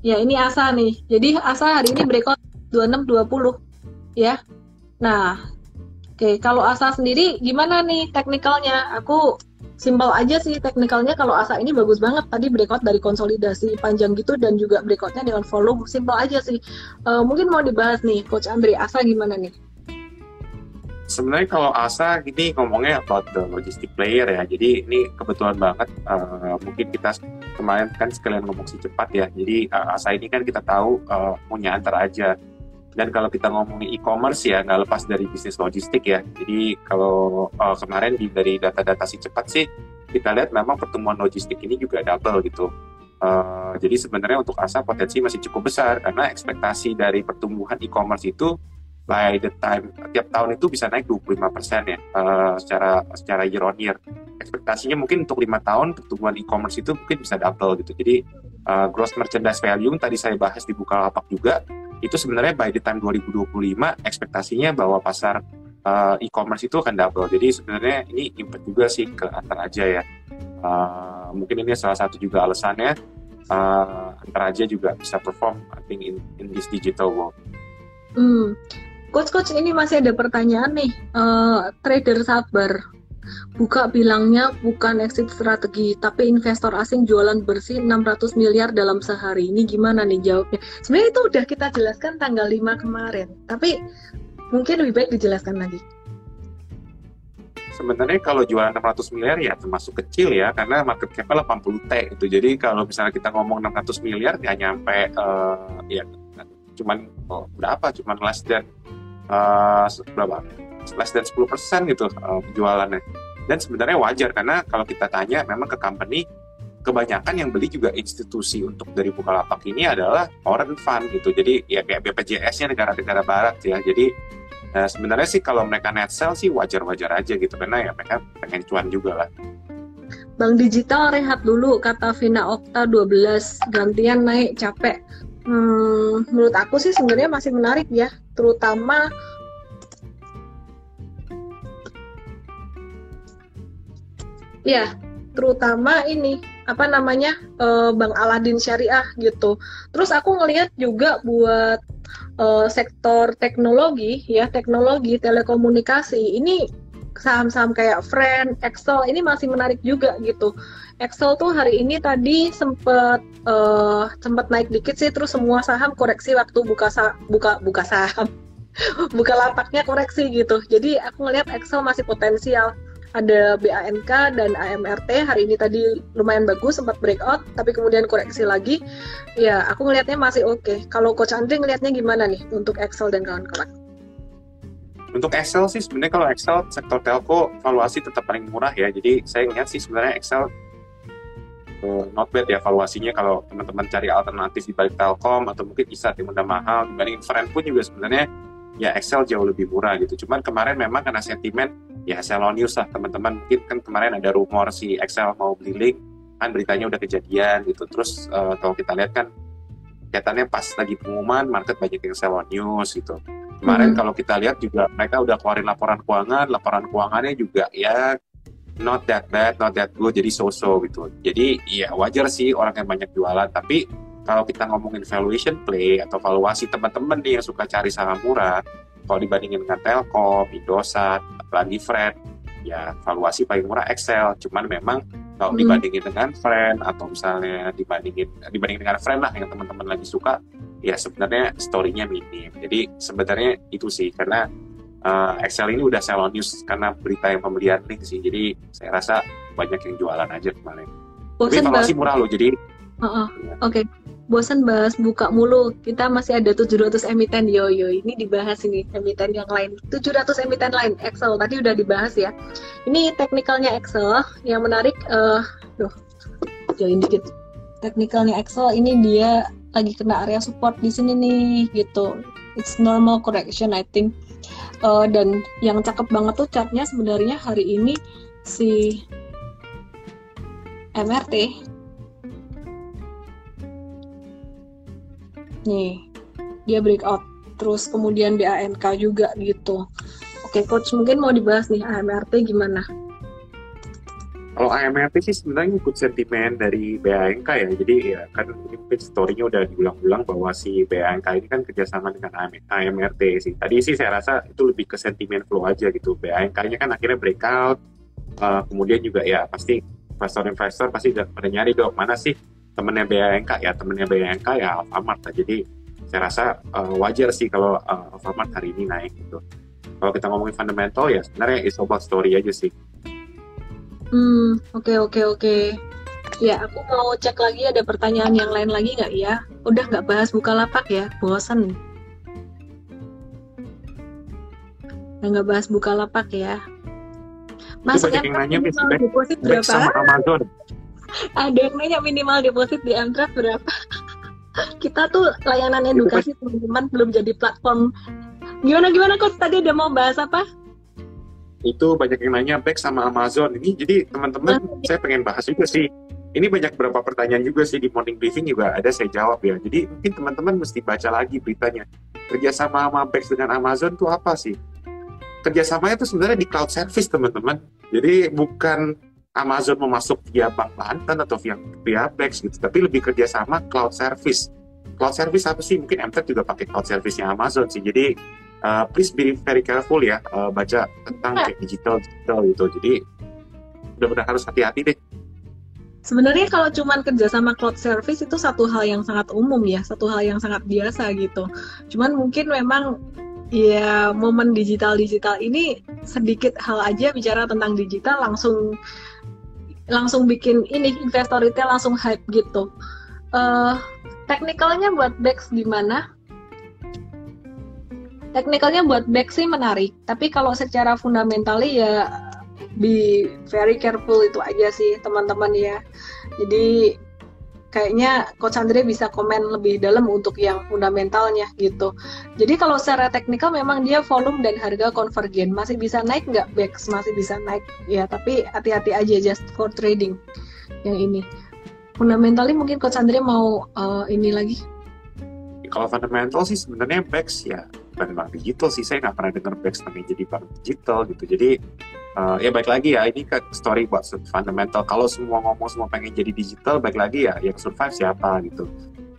Ya, ini Asa nih. Jadi Asa hari ini breakout 2620 ya. Nah, oke, kalau Asa sendiri gimana nih teknikalnya? Aku simpel aja sih teknikalnya kalau ASA ini bagus banget tadi breakout dari konsolidasi panjang gitu dan juga breakoutnya dengan volume simpel aja sih uh, mungkin mau dibahas nih Coach Andre ASA gimana nih sebenarnya kalau ASA ini ngomongnya about the logistic player ya jadi ini kebetulan banget uh, mungkin kita kemarin kan sekalian ngomong si cepat ya jadi uh, ASA ini kan kita tahu uh, punya antar aja dan kalau kita ngomongin e-commerce ya nggak lepas dari bisnis logistik ya. Jadi kalau uh, kemarin di, dari data-data si cepat sih kita lihat memang pertumbuhan logistik ini juga double gitu. Uh, jadi sebenarnya untuk ASA potensi masih cukup besar karena ekspektasi dari pertumbuhan e-commerce itu by the time tiap tahun itu bisa naik 25% ya uh, secara secara year on year. Ekspektasinya mungkin untuk lima tahun pertumbuhan e-commerce itu mungkin bisa double gitu. Jadi uh, gross merchandise value tadi saya bahas di Bukalapak juga itu sebenarnya by the time 2025 ekspektasinya bahwa pasar uh, e-commerce itu akan double. Jadi sebenarnya ini impact juga sih ke antar aja ya. Uh, mungkin ini salah satu juga alasannya uh, antar aja juga bisa perform I think in, in this digital world. Hmm. Coach coach ini masih ada pertanyaan nih. Uh, trader sabar Buka bilangnya bukan exit strategi, tapi investor asing jualan bersih 600 miliar dalam sehari. Ini gimana nih jawabnya? Sebenarnya itu udah kita jelaskan tanggal 5 kemarin, tapi mungkin lebih baik dijelaskan lagi. Sebenarnya kalau jualan 600 miliar ya termasuk kecil ya, karena market cap 80 T itu. Jadi kalau misalnya kita ngomong 600 miliar ya nyampe uh, ya cuman oh, berapa? Cuman less than uh, berapa? less than 10% gitu uh, penjualannya. Dan sebenarnya wajar karena kalau kita tanya memang ke company kebanyakan yang beli juga institusi untuk dari Bukalapak ini adalah foreign fund gitu. Jadi ya kayak BPJS-nya negara-negara barat ya. Jadi nah sebenarnya sih kalau mereka net sell sih wajar-wajar aja gitu karena ya mereka pengen cuan juga lah. Bank digital rehat dulu kata Vina Okta 12 gantian naik capek. Hmm, menurut aku sih sebenarnya masih menarik ya, terutama Ya, terutama ini apa namanya uh, Bang Aladin Syariah gitu. Terus aku ngelihat juga buat uh, sektor teknologi ya teknologi telekomunikasi ini saham-saham kayak Friend, Excel ini masih menarik juga gitu. Excel tuh hari ini tadi sempet uh, sempet naik dikit sih, terus semua saham koreksi waktu buka sa buka buka saham, buka lapaknya koreksi gitu. Jadi aku ngelihat Excel masih potensial ada BANK dan AMRT hari ini tadi lumayan bagus sempat breakout tapi kemudian koreksi lagi ya aku ngelihatnya masih oke okay. kalau Coach Andre ngelihatnya gimana nih untuk Excel dan kawan-kawan untuk Excel sih sebenarnya kalau Excel sektor telco valuasi tetap paling murah ya. Jadi saya ingat sih sebenarnya Excel uh, not bad ya valuasinya kalau teman-teman cari alternatif di balik Telkom atau mungkin bisa yang udah mahal. Dibanding Friend pun juga sebenarnya ya Excel jauh lebih murah gitu. Cuman kemarin memang karena sentimen ya News lah teman-teman. Mungkin kan kemarin ada rumor si Excel mau beli link kan beritanya udah kejadian gitu. Terus uh, kalau kita lihat kan kelihatannya pas lagi pengumuman market banyak yang Salon News gitu kemarin hmm. kalau kita lihat juga mereka udah keluarin laporan keuangan laporan keuangannya juga ya not that bad not that good jadi so-so gitu jadi ya wajar sih orang yang banyak jualan tapi kalau kita ngomongin valuation play atau valuasi teman-teman nih yang suka cari saham murah kalau dibandingin dengan Telkom, Indosat, apalagi Friend, ya valuasi paling murah Excel. Cuman memang kalau hmm. dibandingin dengan Friend atau misalnya dibandingin dibandingin dengan Friend lah yang teman-teman lagi suka, ya sebenarnya story-nya minim. Jadi sebenarnya itu sih karena uh, Excel ini udah sell on news karena berita yang pembelian link sih. Jadi saya rasa banyak yang jualan aja kemarin. Tapi valuasi murah loh. Jadi uh -uh. Oke. Okay bosan bahas buka mulu. Kita masih ada 700 emiten yo yo. Ini dibahas ini emiten yang lain. 700 emiten lain Excel tadi udah dibahas ya. Ini teknikalnya Excel yang menarik uh, duh. Join dikit. Teknikalnya Excel ini dia lagi kena area support di sini nih gitu. It's normal correction I think. Uh, dan yang cakep banget tuh chartnya sebenarnya hari ini si MRT nih dia breakout. Terus kemudian BANK juga gitu. Oke coach mungkin mau dibahas nih AMRT gimana? Kalau AMRT sih sebenarnya ikut sentimen dari BANK ya. Jadi ya kan ini story-nya udah diulang-ulang bahwa si BANK ini kan kerjasama dengan AMRT sih. Tadi sih saya rasa itu lebih ke sentimen flow aja gitu. BANK-nya kan akhirnya breakout uh, kemudian juga ya pasti investor-investor pasti udah pada nyari dong mana sih temennya BANK ya temennya BANK ya Alfamart. Lah. jadi saya rasa uh, wajar sih kalau uh, Alfamart hari ini naik gitu. Kalau kita ngomongin fundamental ya sebenarnya it's about story aja sih. Hmm oke okay, oke okay, oke. Okay. ya aku mau cek lagi ada pertanyaan yang lain lagi nggak ya? Udah nggak bahas buka lapak ya bosan nggak bahas buka lapak ya. Masuk yang nanya deposit berapa? Sama Amazon ada yang nanya minimal deposit di Mtrust berapa? Kita tuh layanan edukasi teman-teman belum jadi platform. Gimana gimana kok tadi ada mau bahas apa? Itu banyak yang nanya back sama Amazon. Ini jadi teman-teman nah, saya pengen bahas juga sih. Ini banyak beberapa pertanyaan juga sih di morning briefing juga. Ada saya jawab ya. Jadi mungkin teman-teman mesti baca lagi beritanya. Kerjasama sama Bex dengan Amazon tuh apa sih? Kerjasamanya tuh sebenarnya di cloud service teman-teman. Jadi bukan Amazon mau masuk via Bank Banten atau via via Bex gitu, tapi lebih kerjasama cloud service. Cloud service apa sih? Mungkin MTech juga pakai cloud service-nya Amazon sih. Jadi uh, please be very careful ya uh, baca tentang kayak digital digital gitu. Jadi benar-benar harus hati-hati deh. Sebenarnya kalau cuma kerjasama cloud service itu satu hal yang sangat umum ya, satu hal yang sangat biasa gitu. Cuman mungkin memang ya momen digital digital ini sedikit hal aja bicara tentang digital langsung langsung bikin ini investor retail langsung hype gitu. Uh, teknikalnya buat Bex gimana? Teknikalnya buat Bex sih menarik, tapi kalau secara fundamental ya be very careful itu aja sih teman-teman ya. Jadi kayaknya Coach Andre bisa komen lebih dalam untuk yang fundamentalnya gitu. Jadi kalau secara teknikal memang dia volume dan harga konvergen masih bisa naik nggak Bex masih bisa naik ya tapi hati-hati aja just for trading yang ini. Fundamentally mungkin Coach Andre mau uh, ini lagi. Kalau fundamental sih sebenarnya Bex ya bukan bank digital sih saya nggak pernah dengar Bex pengen jadi bank digital gitu. Jadi uh, ya baik lagi ya ini kan story buat fundamental. Kalau semua ngomong semua pengen jadi digital baik lagi ya yang survive siapa gitu.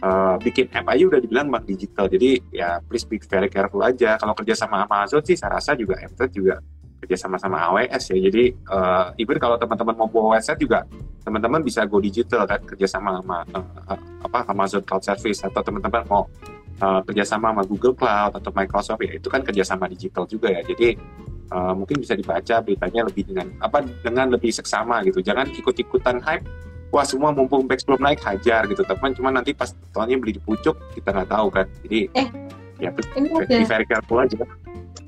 Uh, bikin app udah dibilang bank digital. Jadi ya please be very careful aja. Kalau kerja sama Amazon sih saya rasa juga Mtrade juga kerja sama sama AWS ya. Jadi uh, even kalau teman-teman mau bawa website juga teman-teman bisa go digital kan kerja sama sama uh, apa Amazon Cloud Service atau teman-teman mau uh, kerjasama sama Google Cloud atau Microsoft ya itu kan kerjasama digital juga ya jadi uh, mungkin bisa dibaca beritanya lebih dengan apa dengan lebih seksama gitu jangan ikut-ikutan hype wah semua mumpung back belum naik hajar gitu teman cuma nanti pas tahunnya beli di pucuk kita nggak tahu kan jadi eh, ya ini very careful aja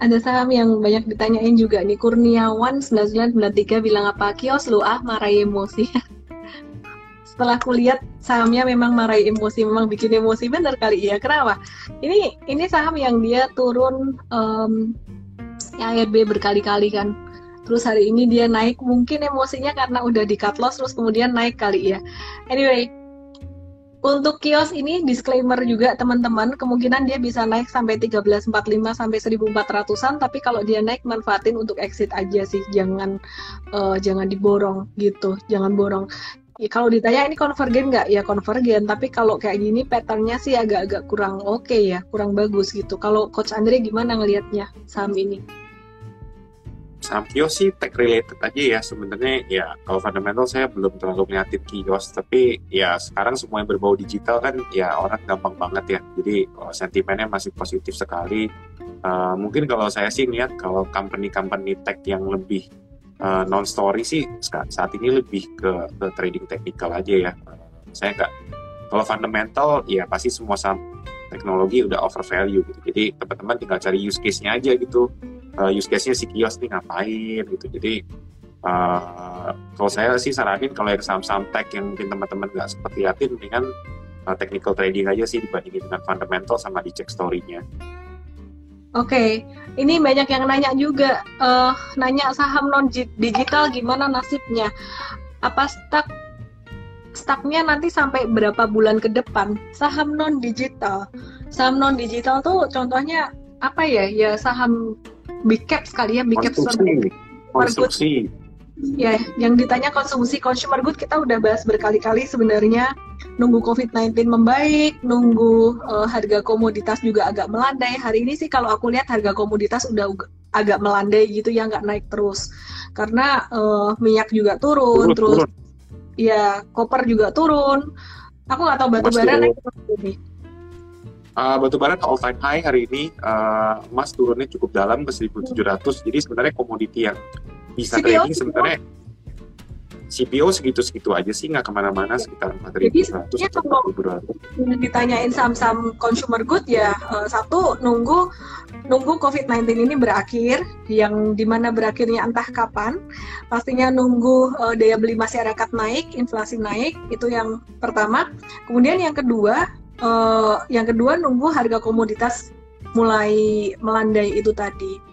ada saham yang banyak ditanyain juga nih Kurniawan 9993 bilang apa kios lu ah marahi emosi setelah aku lihat sahamnya memang marahi emosi memang bikin emosi bener kali ya kenapa? Ini ini saham yang dia turun um, ARB berkali-kali kan. Terus hari ini dia naik mungkin emosinya karena udah di cut loss terus kemudian naik kali ya anyway untuk kios ini disclaimer juga teman-teman kemungkinan dia bisa naik sampai 1345 sampai 1400-an tapi kalau dia naik manfaatin untuk exit aja sih jangan uh, jangan diborong gitu jangan borong ya, kalau ditanya ini konvergen nggak? Ya konvergen tapi kalau kayak gini patternnya sih agak-agak kurang oke okay ya kurang bagus gitu. Kalau coach Andre gimana ngelihatnya saham ini? Saham kios sih tech related aja ya. Sebenarnya ya kalau fundamental saya belum terlalu ngeliatin kios. Tapi ya sekarang semua yang berbau digital kan ya orang gampang banget ya. Jadi oh, sentimennya masih positif sekali. Uh, mungkin kalau saya sih lihat kalau company-company tech yang lebih uh, non story sih saat ini lebih ke, ke trading technical aja ya saya nggak kalau fundamental ya pasti semua saham teknologi udah over value gitu jadi teman-teman tinggal cari use case-nya aja gitu uh, use case-nya si kios nih ngapain gitu. Jadi uh, kalau saya sih saranin kalau yang saham-saham tech yang mungkin teman-teman nggak seperti liatin dengan uh, technical trading aja sih dibandingin dengan fundamental sama dicek story-nya. Oke, okay. ini banyak yang nanya juga, uh, nanya saham non digital gimana nasibnya? Apa stuck stucknya nanti sampai berapa bulan ke depan? Saham non digital, saham non digital tuh contohnya apa ya? Ya saham big cap sekali ya big cap konsumsi. Ya, yang ditanya konsumsi consumer good kita udah bahas berkali-kali sebenarnya nunggu COVID-19 membaik, nunggu uh, harga komoditas juga agak melandai. Hari ini sih kalau aku lihat harga komoditas udah agak melandai gitu ya nggak naik terus. Karena uh, minyak juga turun, turun terus turun. ya koper juga turun. Aku nggak tahu batu bara naik terus Uh, batu bara all time high hari ini uh, emas turunnya cukup dalam ke 1700 jadi sebenarnya komoditi yang bisa CPO, trading sebenarnya CPO segitu-segitu aja sih nggak ke mana-mana sekitar 4.100 atau 4.200. Ditanyain saham-saham consumer good ya uh, satu nunggu nunggu COVID-19 ini berakhir yang di mana berakhirnya entah kapan pastinya nunggu uh, daya beli masyarakat naik inflasi naik itu yang pertama kemudian yang kedua uh, yang kedua nunggu harga komoditas mulai melandai itu tadi.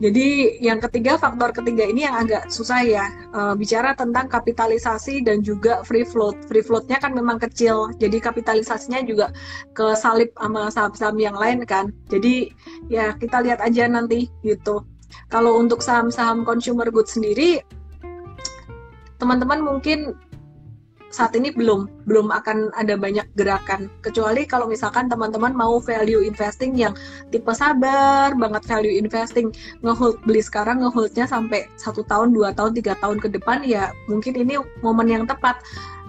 Jadi yang ketiga faktor ketiga ini yang agak susah ya uh, bicara tentang kapitalisasi dan juga free float. Free floatnya kan memang kecil, jadi kapitalisasinya juga kesalip sama saham-saham yang lain kan. Jadi ya kita lihat aja nanti gitu. Kalau untuk saham-saham consumer goods sendiri, teman-teman mungkin saat ini belum belum akan ada banyak gerakan. Kecuali kalau misalkan teman-teman mau value investing yang tipe sabar banget value investing ngehold beli sekarang ngeholdnya sampai satu tahun dua tahun tiga tahun ke depan ya mungkin ini momen yang tepat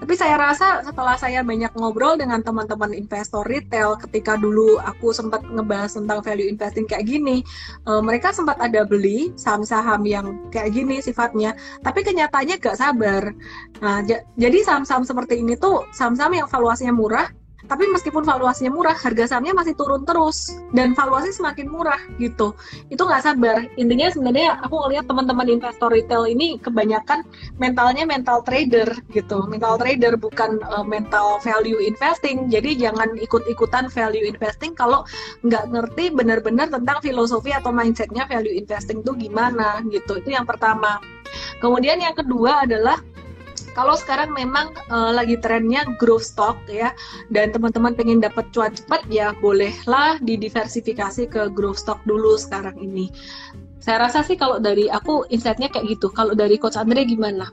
tapi saya rasa setelah saya banyak ngobrol dengan teman-teman investor retail ketika dulu aku sempat ngebahas tentang value investing kayak gini, uh, mereka sempat ada beli saham-saham yang kayak gini sifatnya, tapi kenyataannya gak sabar. Nah, jadi saham-saham seperti ini tuh saham-saham yang valuasinya murah tapi meskipun valuasinya murah harga sahamnya masih turun terus. Dan valuasi semakin murah gitu. Itu nggak sabar. Intinya sebenarnya aku ngeliat teman-teman investor retail ini kebanyakan mentalnya mental trader gitu. Mental trader bukan uh, mental value investing. Jadi jangan ikut-ikutan value investing kalau nggak ngerti benar-benar tentang filosofi atau mindsetnya value investing itu gimana gitu. Itu yang pertama. Kemudian yang kedua adalah kalau sekarang memang uh, lagi trennya growth stock ya dan teman-teman pengen dapat cuan cepat ya bolehlah didiversifikasi ke growth stock dulu sekarang ini. Saya rasa sih kalau dari aku insightnya kayak gitu. Kalau dari Coach Andre gimana?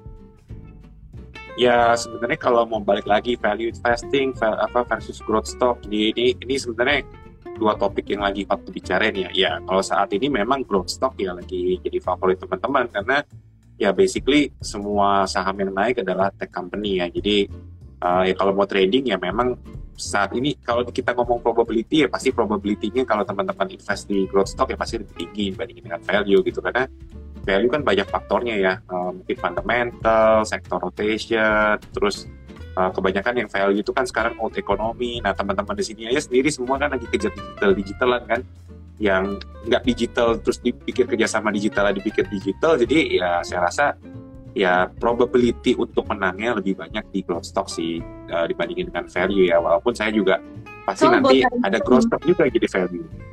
Ya sebenarnya kalau mau balik lagi value investing apa versus growth stock ini ini, ini sebenarnya dua topik yang lagi waktu bicarain ya. Ya kalau saat ini memang growth stock ya lagi jadi favorit teman-teman karena ya basically semua saham yang naik adalah tech company ya. Jadi uh, ya kalau mau trading ya memang saat ini kalau kita ngomong probability ya pasti probability-nya kalau teman-teman invest di growth stock ya pasti lebih tinggi dibandingin dengan value gitu karena value kan banyak faktornya ya uh, mungkin fundamental, sector rotation, terus uh, kebanyakan yang value itu kan sekarang old economy. Nah teman-teman di sini aja sendiri semua kan lagi kejar digital digitalan kan yang nggak digital terus dipikir kerjasama digital dipikir digital jadi ya saya rasa ya probability untuk menangnya lebih banyak di growth stock sih uh, dibandingin dengan value ya. Walaupun saya juga pasti so, nanti ada growth stock juga jadi value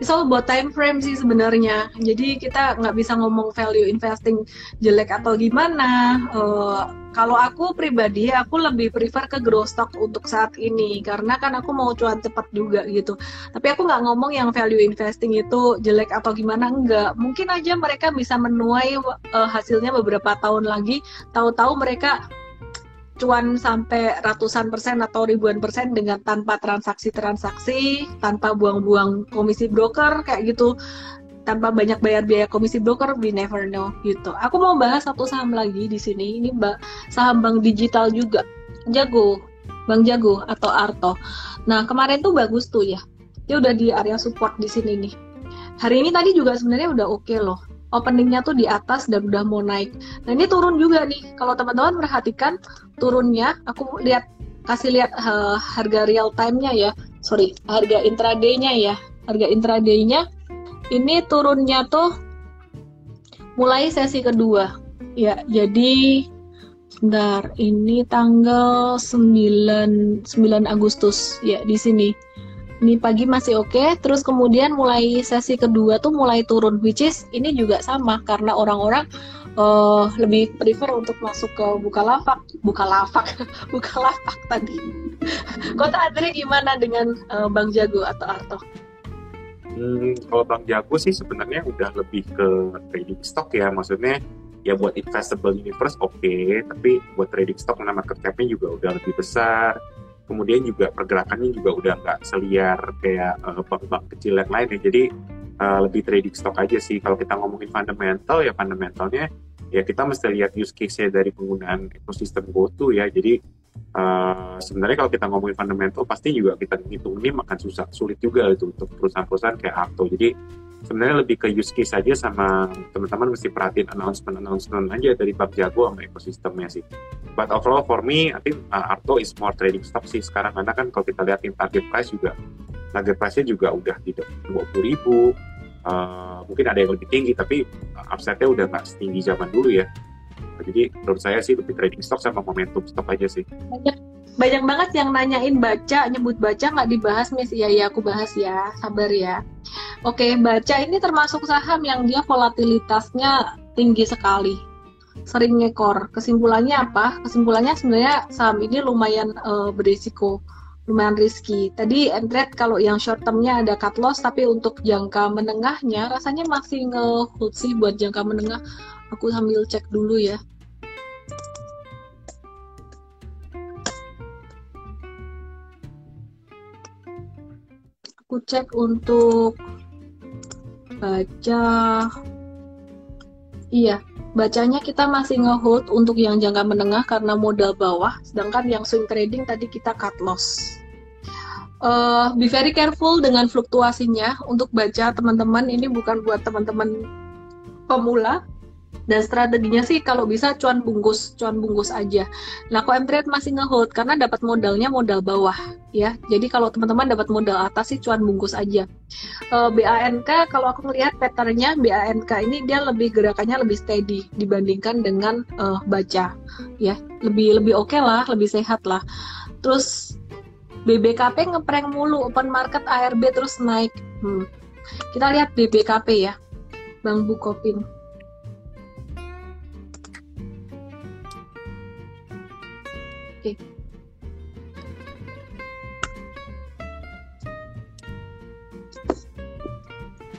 it's all about time frame sih sebenarnya. Jadi kita nggak bisa ngomong value investing jelek atau gimana. Uh, kalau aku pribadi, aku lebih prefer ke growth stock untuk saat ini karena kan aku mau cuan cepat juga gitu. Tapi aku nggak ngomong yang value investing itu jelek atau gimana enggak. Mungkin aja mereka bisa menuai uh, hasilnya beberapa tahun lagi. Tahu-tahu mereka cuan sampai ratusan persen atau ribuan persen dengan tanpa transaksi-transaksi, tanpa buang-buang komisi broker kayak gitu, tanpa banyak bayar biaya komisi broker, we never know gitu. Aku mau bahas satu saham lagi di sini, ini saham bank digital juga, Jago, Bang Jago atau Arto. Nah kemarin tuh bagus tuh ya, dia udah di area support di sini nih. Hari ini tadi juga sebenarnya udah oke okay loh openingnya tuh di atas dan udah mau naik. Nah ini turun juga nih. Kalau teman-teman perhatikan turunnya, aku lihat kasih lihat uh, harga real time-nya ya. Sorry, harga intraday-nya ya. Harga intraday-nya ini turunnya tuh mulai sesi kedua. Ya, jadi sebentar, ini tanggal 9 9 Agustus ya di sini ini pagi masih oke, okay, terus kemudian mulai sesi kedua tuh mulai turun, which is ini juga sama karena orang-orang uh, lebih prefer untuk masuk ke buka lapak, buka lapak, buka lapak tadi. Kota Andre gimana dengan uh, Bang Jago atau Arto? Hmm, kalau Bang Jago sih sebenarnya udah lebih ke trading stock ya, maksudnya ya buat investable universe oke, okay, tapi buat trading stock nama market cap juga udah lebih besar kemudian juga pergerakannya juga udah nggak seliar kayak uh, bank-bank kecil yang lain ya. Jadi uh, lebih trading stock aja sih. Kalau kita ngomongin fundamental ya fundamentalnya ya kita mesti lihat use case-nya dari penggunaan ekosistem GoTo ya. Jadi uh, sebenarnya kalau kita ngomongin fundamental pasti juga kita hitung ini makan susah sulit juga itu untuk perusahaan-perusahaan kayak Apto jadi sebenarnya lebih ke use case aja sama teman-teman mesti perhatiin announcement announcement aja dari Bab Jago sama ekosistemnya sih. But overall for me, I think uh, Arto is more trading stock sih sekarang karena kan kalau kita lihatin target price juga target price-nya juga udah di 20 ribu. Uh, mungkin ada yang lebih tinggi tapi upside-nya udah nggak setinggi zaman dulu ya. Jadi menurut saya sih lebih trading stock sama momentum stock aja sih. Banyak banyak banget yang nanyain baca, nyebut baca nggak dibahas, Miss. Iya, ya, aku bahas ya. Sabar ya. Oke, baca ini termasuk saham yang dia volatilitasnya tinggi sekali. Sering ngekor. Kesimpulannya apa? Kesimpulannya sebenarnya saham ini lumayan uh, berisiko, lumayan riski. Tadi entret kalau yang short termnya ada cut loss, tapi untuk jangka menengahnya rasanya masih nge-hold sih buat jangka menengah. Aku sambil cek dulu ya. aku cek untuk baca. Iya bacanya kita masih ngehold untuk yang jangka menengah karena modal bawah sedangkan yang swing trading tadi kita cut loss. Uh, be very careful dengan fluktuasinya. Untuk baca teman-teman ini bukan buat teman-teman pemula dan strateginya sih kalau bisa cuan bungkus cuan bungkus aja. Nah kok M-Trade masih ngehold? Karena dapat modalnya modal bawah ya. Jadi kalau teman-teman dapat modal atas sih cuan bungkus aja. Uh, eh, BANK kalau aku melihat patternnya BANK ini dia lebih gerakannya lebih steady dibandingkan dengan uh, baca ya. Lebih lebih oke okay lah lebih sehat lah. Terus BBKP ngeprank mulu open market ARB terus naik. Hmm. kita lihat BBKP ya Bang Bukopin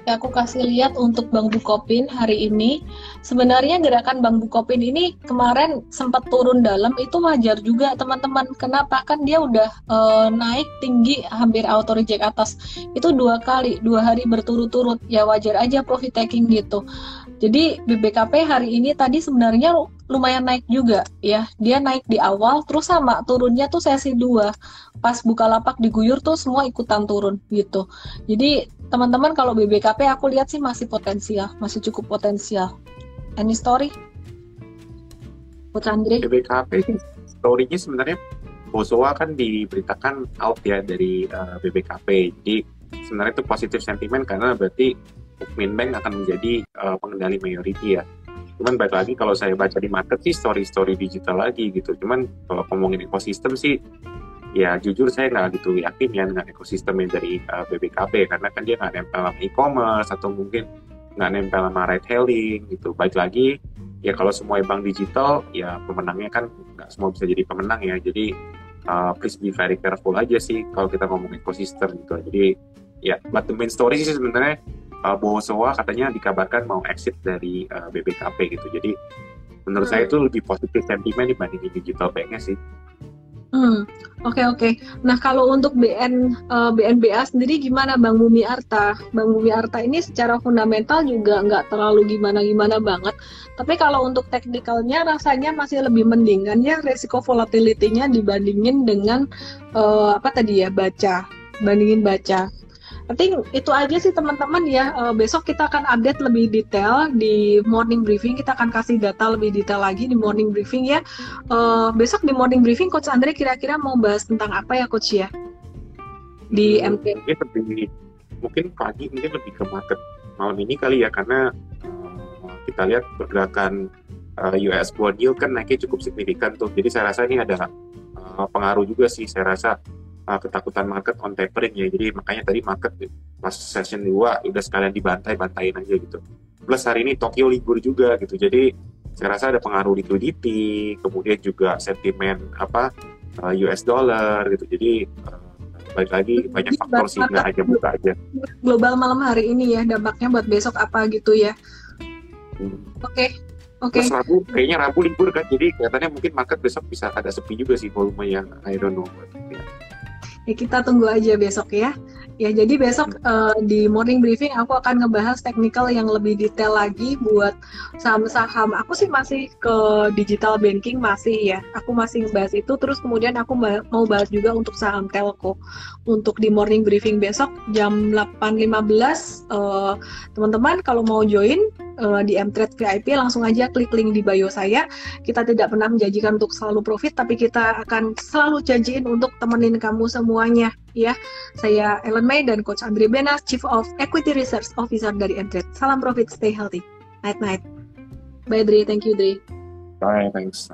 aku kasih lihat untuk Bang Bukopin hari ini. Sebenarnya gerakan Bang Bukopin ini kemarin sempat turun dalam itu wajar juga teman-teman. Kenapa? Kan dia udah uh, naik tinggi hampir auto reject atas. Itu dua kali, dua hari berturut-turut. Ya wajar aja profit taking gitu. Jadi BBKP hari ini tadi sebenarnya lumayan naik juga ya. Dia naik di awal terus sama turunnya tuh sesi 2. Pas buka lapak diguyur tuh semua ikutan turun gitu. Jadi teman-teman kalau BBKP aku lihat sih masih potensial, masih cukup potensial. Any story? Andre? BBKP sih story-nya sebenarnya Bosowa kan diberitakan out ya dari uh, eh, BBKP. Jadi sebenarnya itu positif sentimen karena berarti Bank akan menjadi uh, pengendali mayority ya. Cuman baik lagi kalau saya baca di market sih story-story digital lagi gitu. Cuman kalau ngomongin ekosistem sih ya jujur saya nggak gitu yakin ya dengan ekosistem yang dari uh, eh, BBKP karena kan dia nggak nempel sama e-commerce atau mungkin nggak nempel sama ride hailing gitu. Baik lagi ya kalau semua bank digital ya pemenangnya kan nggak semua bisa jadi pemenang ya. Jadi uh, please be very careful aja sih kalau kita ngomong ekosistem gitu. Jadi ya, but the main story sih sebenarnya uh, Bowosowa katanya dikabarkan mau exit dari uh, BBKP gitu. Jadi menurut hmm. saya itu lebih positif sentimen dibandingin digital banknya sih. Hmm, oke okay, oke. Okay. Nah kalau untuk BN uh, BNBA sendiri gimana Bang Mumi Arta? Bang Mumi Arta ini secara fundamental juga nggak terlalu gimana-gimana banget. Tapi kalau untuk teknikalnya rasanya masih lebih mending kan ya resiko volatility-nya dibandingin dengan uh, apa tadi ya baca, bandingin baca. I think itu aja sih teman-teman ya. Uh, besok kita akan update lebih detail di morning briefing. Kita akan kasih data lebih detail lagi di morning briefing ya. Uh, besok di morning briefing Coach Andre kira-kira mau bahas tentang apa ya Coach ya? Di MT. Mungkin lebih mungkin pagi mungkin lebih ke market malam ini kali ya karena uh, kita lihat pergerakan uh, US bond yield kan naiknya cukup signifikan tuh. Jadi saya rasa ini ada uh, pengaruh juga sih. Saya rasa uh, ketakutan market on tapering ya. Jadi makanya tadi market pas session 2 udah sekalian dibantai, bantain aja gitu. Plus hari ini Tokyo libur juga gitu. Jadi saya rasa ada pengaruh liquidity, kemudian juga sentimen apa uh, US dollar gitu. Jadi uh, balik lagi banyak faktor sih nggak hanya buka aja. Global malam hari ini ya dampaknya buat besok apa gitu ya. Hmm. Oke. Okay. Oke. Okay. Rabu, kayaknya Rabu libur kan, jadi kelihatannya mungkin market besok bisa ada sepi juga sih volume yang I don't know. Ya ya kita tunggu aja besok ya. Ya, jadi besok uh, di morning briefing aku akan ngebahas teknikal yang lebih detail lagi buat saham-saham. Aku sih masih ke digital banking masih ya. Aku masih ngebahas itu terus kemudian aku mau bahas juga untuk saham telco. Untuk di morning briefing besok jam 8.15 uh, teman-teman kalau mau join uh, di Mtrade VIP langsung aja klik link di bio saya. Kita tidak pernah menjanjikan untuk selalu profit tapi kita akan selalu janjiin untuk temenin kamu semuanya ya. Saya Ellen May dan Coach Andre Benas, Chief of Equity Research Officer dari Entret. Salam profit, stay healthy. Night night. Bye Dri, thank you Dri. Bye, thanks.